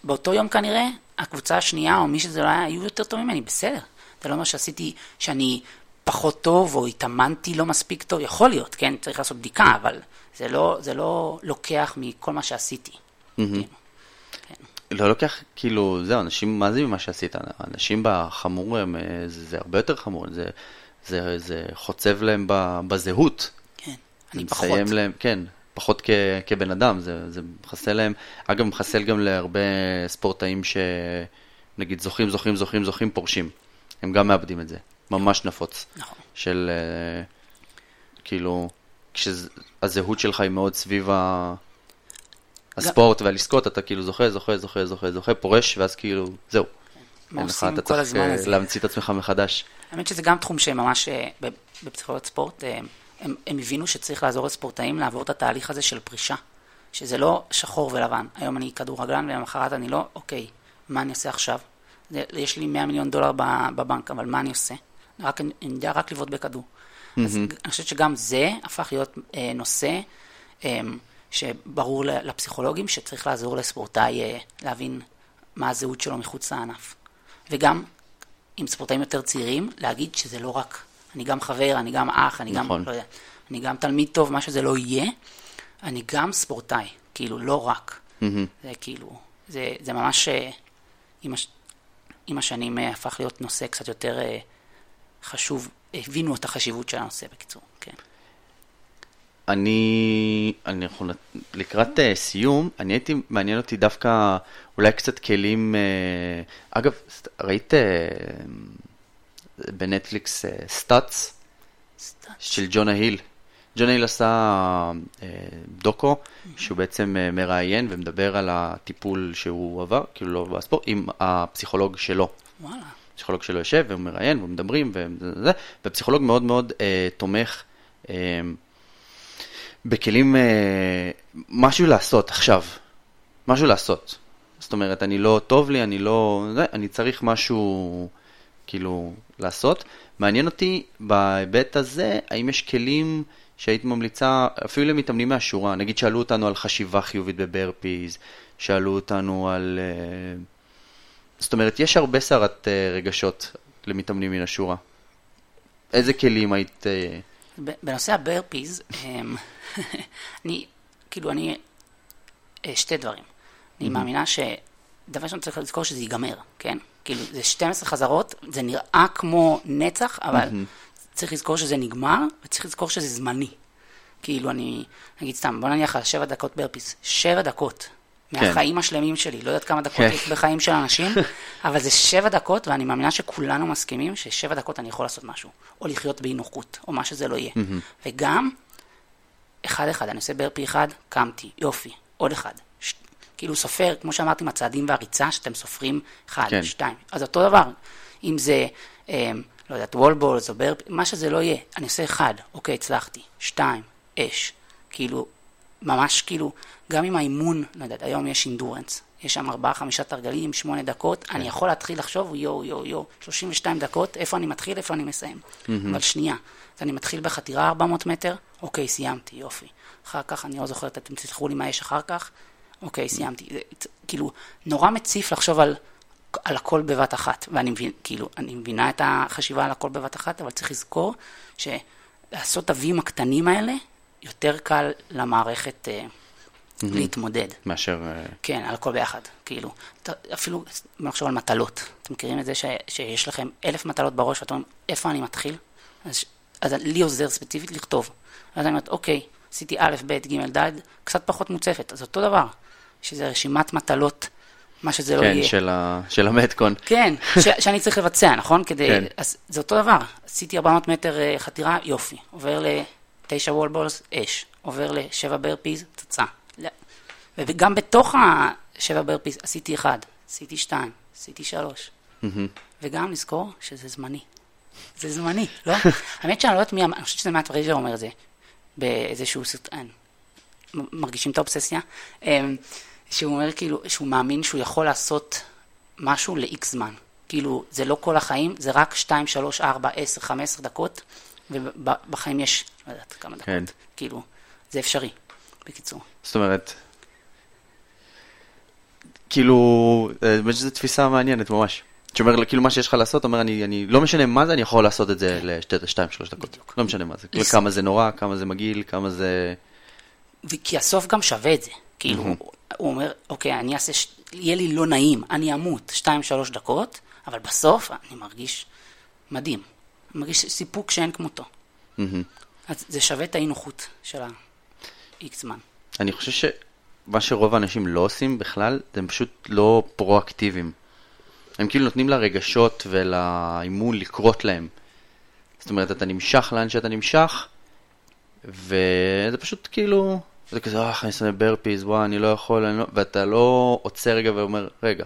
באותו יום כנראה, הקבוצה השנייה או מי שזה לא היה, היו יותר טוב ממני, בסדר. זה לא אומר שעשיתי, שאני פחות טוב או התאמנתי לא מספיק טוב, יכול להיות, כן, צריך לעשות בדיקה, אבל זה לא, זה לא לוקח מכל מה שעשיתי. כאילו. לא לוקח, כאילו, זהו, אנשים, מה זה ממה שעשית? אנשים בחמור, הם, אה, זה, זה הרבה יותר חמור, זה, זה, זה חוצב להם בזהות. כן, אני פחות. להם, כן, פחות כ, כבן אדם, זה, זה מחסל להם, אגב, מחסל גם להרבה ספורטאים שנגיד זוכים, זוכים, זוכים, זוכים, פורשים. הם גם מאבדים את זה, ממש נפוץ. נכון. של אה, כאילו, כשהזהות שלך היא מאוד סביב ה... הספורט והלזכות, אתה כאילו זוכה, זוכה, זוכה, זוכה, זוכה, פורש, ואז כאילו, זהו. מה לך, עושים אתה כל צריך הזמן אה, הזה? להמציא את עצמך מחדש. האמת שזה גם תחום שממש אה, בפסיכולוגיות ספורט, הם, הם הבינו שצריך לעזור לספורטאים לעבור את התהליך הזה של פרישה. שזה לא שחור ולבן. היום אני כדורגלן ולמחרת אני לא, אוקיי, מה אני עושה עכשיו? זה, יש לי 100 מיליון דולר בבנק, אבל מה אני עושה? רק, אני יודע רק לבעוט בכדור. אז אני חושבת שגם זה הפך להיות אה, נושא אה, שברור לפסיכולוגים שצריך לעזור לספורטאי אה, להבין מה הזהות שלו מחוץ לענף. וגם עם ספורטאים יותר צעירים, להגיד שזה לא רק, אני גם חבר, אני גם אח, אני נכון. גם, לא יודע, אני גם תלמיד טוב, מה שזה לא יהיה, אני גם ספורטאי, כאילו, לא רק. זה כאילו, זה, זה ממש, אה, עם, הש, עם השנים אה, הפך להיות נושא קצת יותר אה, חשוב, הבינו את החשיבות של הנושא, בקיצור, כן. אני, אני אנחנו נ- לקראת סיום, אני הייתי, מעניין אותי דווקא אולי קצת כלים, אגב, ראית בנטפליקס סטאצ סטאצ. של ג'ונה היל? ג'ונה היל עשה uh, דוקו, שהוא בעצם uh, מראיין ומדבר על הטיפול שהוא עבר, כאילו לא בספורט, עם הפסיכולוג שלו. וואלה, פסיכולוג שלו יושב והוא מראיין ומדברים וזה, ופסיכולוג מאוד מאוד אה, תומך אה, בכלים, אה, משהו לעשות עכשיו, משהו לעשות. זאת אומרת, אני לא טוב לי, אני לא, זה, אני צריך משהו כאילו לעשות. מעניין אותי בהיבט הזה, האם יש כלים שהיית ממליצה, אפילו למתאמנים מהשורה, נגיד שאלו אותנו על חשיבה חיובית בברפיז, שאלו אותנו על... אה, זאת אומרת, יש הרבה סערת אה, רגשות למתאמנים מן השורה. איזה כלים היית... אה, בנושא הברפיז, אמ, אני, כאילו, אני, שתי דברים. אני מאמינה שדבר ראשון צריך לזכור שזה ייגמר, כן? כאילו, זה 12 חזרות, זה נראה כמו נצח, אבל צריך לזכור שזה נגמר, וצריך לזכור שזה זמני. כאילו, אני, נגיד סתם, בוא נניח על שבע דקות ברפיס, שבע דקות. מהחיים השלמים שלי, לא יודעת כמה דקות כן. יש בחיים של אנשים, אבל זה שבע דקות, ואני מאמינה שכולנו מסכימים ששבע דקות אני יכול לעשות משהו, או לחיות באי נוחות, או מה שזה לא יהיה. וגם, אחד אחד, אני עושה ברפי אחד, קמתי, יופי, עוד אחד. כאילו סופר, כמו שאמרתי, עם הצעדים והריצה, שאתם סופרים אחד, כן. שתיים. אז אותו דבר, אם זה, אה, לא יודעת, וולבולס או ברפי, מה שזה לא יהיה, אני עושה אחד, אוקיי, הצלחתי, שתיים, אש. כאילו, ממש כאילו, גם עם האימון, לא יודעת, היום יש אינדורנס, יש שם ארבעה, חמישה תרגלים, שמונה דקות, כן. אני יכול להתחיל לחשוב, יואו, יואו, יואו, 32 דקות, איפה אני מתחיל, איפה אני מסיים. אבל שנייה, אז אני מתחיל בחתירה 400 מטר, אוקיי, סיימתי, יופי. אחר כך, אני לא זוכרת, אתם תסלחו לי מה יש אחר כך, אוקיי, סיימתי. זה, כאילו, נורא מציף לחשוב על, על הכל בבת אחת, ואני מבין, כאילו, אני מבינה את החשיבה על הכל בבת אחת, אבל צריך לזכור שלעשות את הווים הקטנים האלה, יותר קל למערכת אה, להתמודד. מאשר... אה, כן, על הכל ביחד, כאילו. אפילו, בוא נחשוב על מטלות. אתם מכירים את זה ש, שיש לכם אלף מטלות בראש, ואתם אומרים, איפה אני מתחיל? אז, אז לי עוזר ספציפית לכתוב. אז אני אומרת, אוקיי, עשיתי א', ב', ג', ד', קצת פחות מוצפת, אז אותו דבר. שזה רשימת מטלות, מה שזה לא כן, יהיה. של ה- של המטקון. כן, ש, שאני צריך לבצע, נכון? כדי... כן. אז זה אותו דבר. עשיתי 400 מטר אה, חתירה, יופי. עובר לתשע וול בולס, אש. עובר לשבע ברפיז, פצצה. לא. וגם בתוך השבע ברפיז עשיתי אחד, עשיתי שתיים, עשיתי שלוש. וגם לזכור שזה זמני. זה זמני, לא? האמת שאני לא יודעת מי, אמר- אני חושבת שזה מאט פרייזר אומר את זה, באיזשהו סרטון. מרגישים את האובססיה? אמ, שהוא אומר כאילו, שהוא מאמין שהוא יכול לעשות משהו לאיקס זמן. כאילו, זה לא כל החיים, זה רק 2, 3, 4, 10, 15 דקות, ובחיים יש, לא יודעת כמה דקות. כן. כאילו, זה אפשרי, בקיצור. זאת אומרת, כאילו, אה, באמת שזו תפיסה מעניינת ממש. שאומר, כאילו מה שיש לך לעשות, אומר, אני, אני, לא משנה מה זה, אני יכול לעשות את זה לשתיים, שלוש דקות. בדיוק. לא משנה מה זה. לס- כמה זה נורא, כמה זה מגעיל, כמה זה... כי הסוף גם שווה את זה. כאילו, הוא אומר, אוקיי, אני אעשה, ש... יהיה לי לא נעים, אני אמות 2-3 דקות, אבל בסוף אני מרגיש מדהים. אני מרגיש סיפוק שאין כמותו. מהמם. אז זה שווה את האי נוחות של ה-X זמן. אני חושב שמה שרוב האנשים לא עושים בכלל, הם פשוט לא פרואקטיביים. הם כאילו נותנים לרגשות ולאימון לקרות להם. זאת אומרת, אתה נמשך לאן שאתה נמשך, וזה פשוט כאילו, זה כזה, אה, אני שונא ברפיז, וואי, אני לא יכול, אני לא... ואתה לא עוצר רגע ואומר, רגע,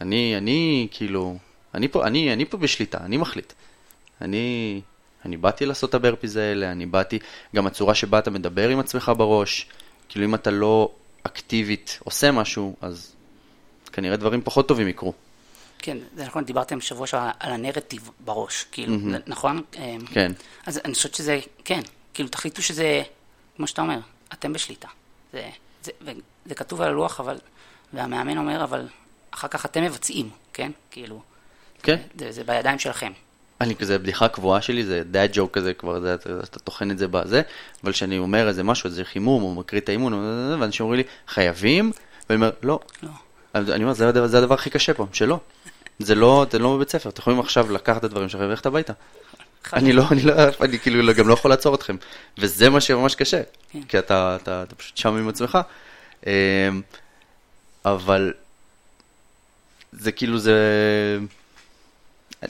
אני, אני, כאילו, אני פה, אני, אני פה בשליטה, אני מחליט. אני, אני באתי לעשות את הברפיז האלה, אני באתי, גם הצורה שבה אתה מדבר עם עצמך בראש, כאילו אם אתה לא אקטיבית עושה משהו, אז כנראה דברים פחות טובים יקרו. כן, זה נכון, דיברתם שבוע שעבר על הנרטיב בראש, כאילו, נכון? אמ, כן. אז אני חושבת שזה, כן, כאילו, תחליטו שזה, כמו שאתה אומר, אתם בשליטה. זה, זה, זה כתוב על הלוח, אבל, והמאמן אומר, אבל אחר כך אתם מבצעים, כן? כאילו, כן. זה, זה בידיים שלכם. אני כזה, בדיחה קבועה שלי, זה דאד ג'וק כזה כבר, זה, אתה, אתה טוחן את זה בזה, אבל כשאני אומר איזה משהו, איזה חימום, או מקריא את האימון, ואנשים אומרים לי, חייבים? ואני אומר, לא. לא. אני אומר, זה, זה הדבר הכי קשה פה, שלא. זה לא, זה לא בבית ספר, אתם יכולים עכשיו לקחת את הדברים שלכם וללכת הביתה. אני לא, אני לא, אני כאילו לא- גם לא יכול לעצור אתכם. וזה מה שממש קשה, כן. כי אתה, אתה, אתה פשוט שם עם עצמך. אמ, אבל זה כאילו זה...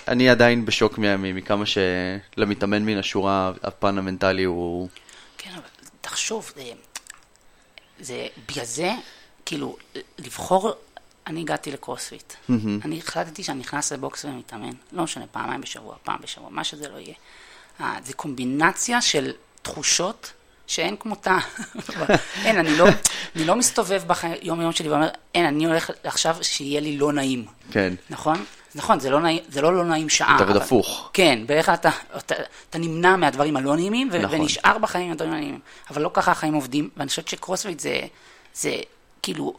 אני עדיין בשוק מ- מכמה שלמתאמן מן השורה הפן המנטלי הוא... כן, אבל תחשוב, זה, זה בגלל זה, כאילו, לבחור, אני הגעתי לקרוספיט. אני החלטתי שאני נכנס לבוקס ומתאמן, לא משנה, פעמיים בשבוע, פעם בשבוע, מה שזה לא יהיה. אה, זה קומבינציה של תחושות שאין כמותה. אין, אני לא, אני לא מסתובב ביום יום שלי ואומר, אין, אני הולך עכשיו שיהיה לי לא נעים. כן, נכון? נכון, זה לא, נעים, זה לא לא נעים שעה. אתה עובד הפוך. כן, בערך אתה, אתה, אתה נמנע מהדברים הלא נעימים, ו- נכון. ונשאר בחיים מהדברים הנעימים. אבל לא ככה החיים עובדים, ואני חושבת שקרוספיט זה, זה כאילו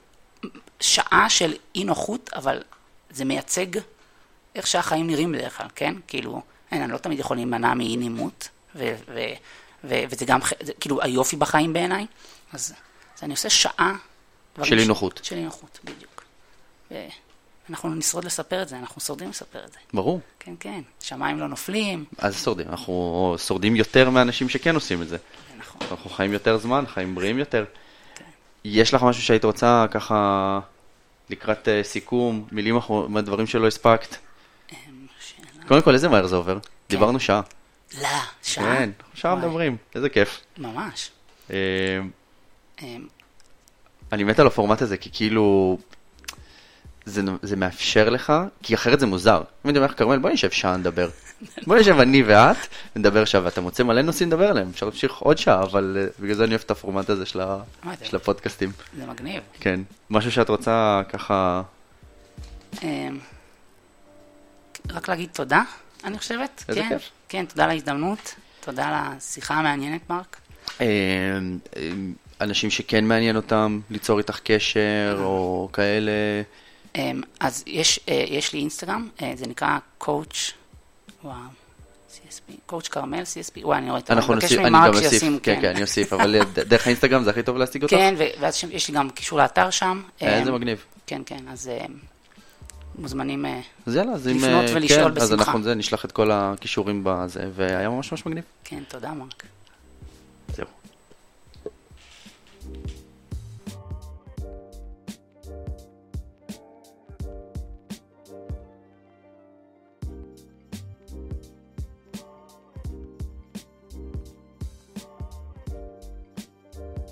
שעה של אי נוחות, אבל זה מייצג איך שהחיים נראים בדרך כלל, כן? כאילו, אין, אני לא תמיד יכול להימנע מאי נעימות, ו- ו- ו- וזה גם, זה, כאילו, היופי בחיים בעיניי, אז, אז אני עושה שעה. של אי נוחות. של אי נוחות, בדיוק. ואנחנו נשרוד לספר את זה, אנחנו שורדים לספר את זה. ברור. כן, כן, שמיים לא נופלים, אז שורדים, אנחנו שורדים יותר מאנשים שכן עושים את. זה נכון. אנחנו חיים יותר זמן, חיים בריאים יותר. יש לך משהו שהיית רוצה ככה לקראת אה, סיכום, מילים אחרונות, מהדברים שלא הספקת? אמ. קודם כל, איזה מהר זה עובר? דיברנו שעה. לא, שעה. כן, שעה מדברים, איזה כיף. ממש. אה, אמ, אני מת על הפורמט הזה, כי כאילו... זה, זה מאפשר לך, כי אחרת זה מוזר. אם אני אומר לך, כרמל, בואי נשב שעה נדבר. בואי נשב אני ואת, נדבר שעה, ואתה מוצא מלא נושאים לדבר עליהם, אפשר להמשיך עוד שעה, אבל uh, בגלל זה אני אוהב את הפורמט הזה של, ה, של הפודקאסטים. זה מגניב. כן. משהו שאת רוצה ככה... אמ, רק להגיד תודה, אני חושבת. איזה כן, כיף. כן, תודה על ההזדמנות, תודה על השיחה המעניינת, מרק. אה, אה, אנשים שכן מעניין אותם ליצור איתך קשר, או כאלה. אמ, אז יש, אה, יש לי אינסטגרם, אה, זה נקרא coach, וואו, CSP, coach כרמל, CSP, וואי, אני רואה את אנחנו אני מבקש ממרק שישים, כן, כן, אני אוסיף, אבל ד- דרך האינסטגרם זה הכי טוב להשיג אותך? כן, ואז יש לי גם קישור לאתר שם. אה, אמ, איזה מגניב. כן, כן, אז אה, מוזמנים, אה, אז יאללה, אז אם... לפנות אה, ולשאול כן, אז בשמחה. אנחנו זה, נשלח את כל הכישורים בזה, והיה ממש ממש מגניב. כן, תודה, מרק.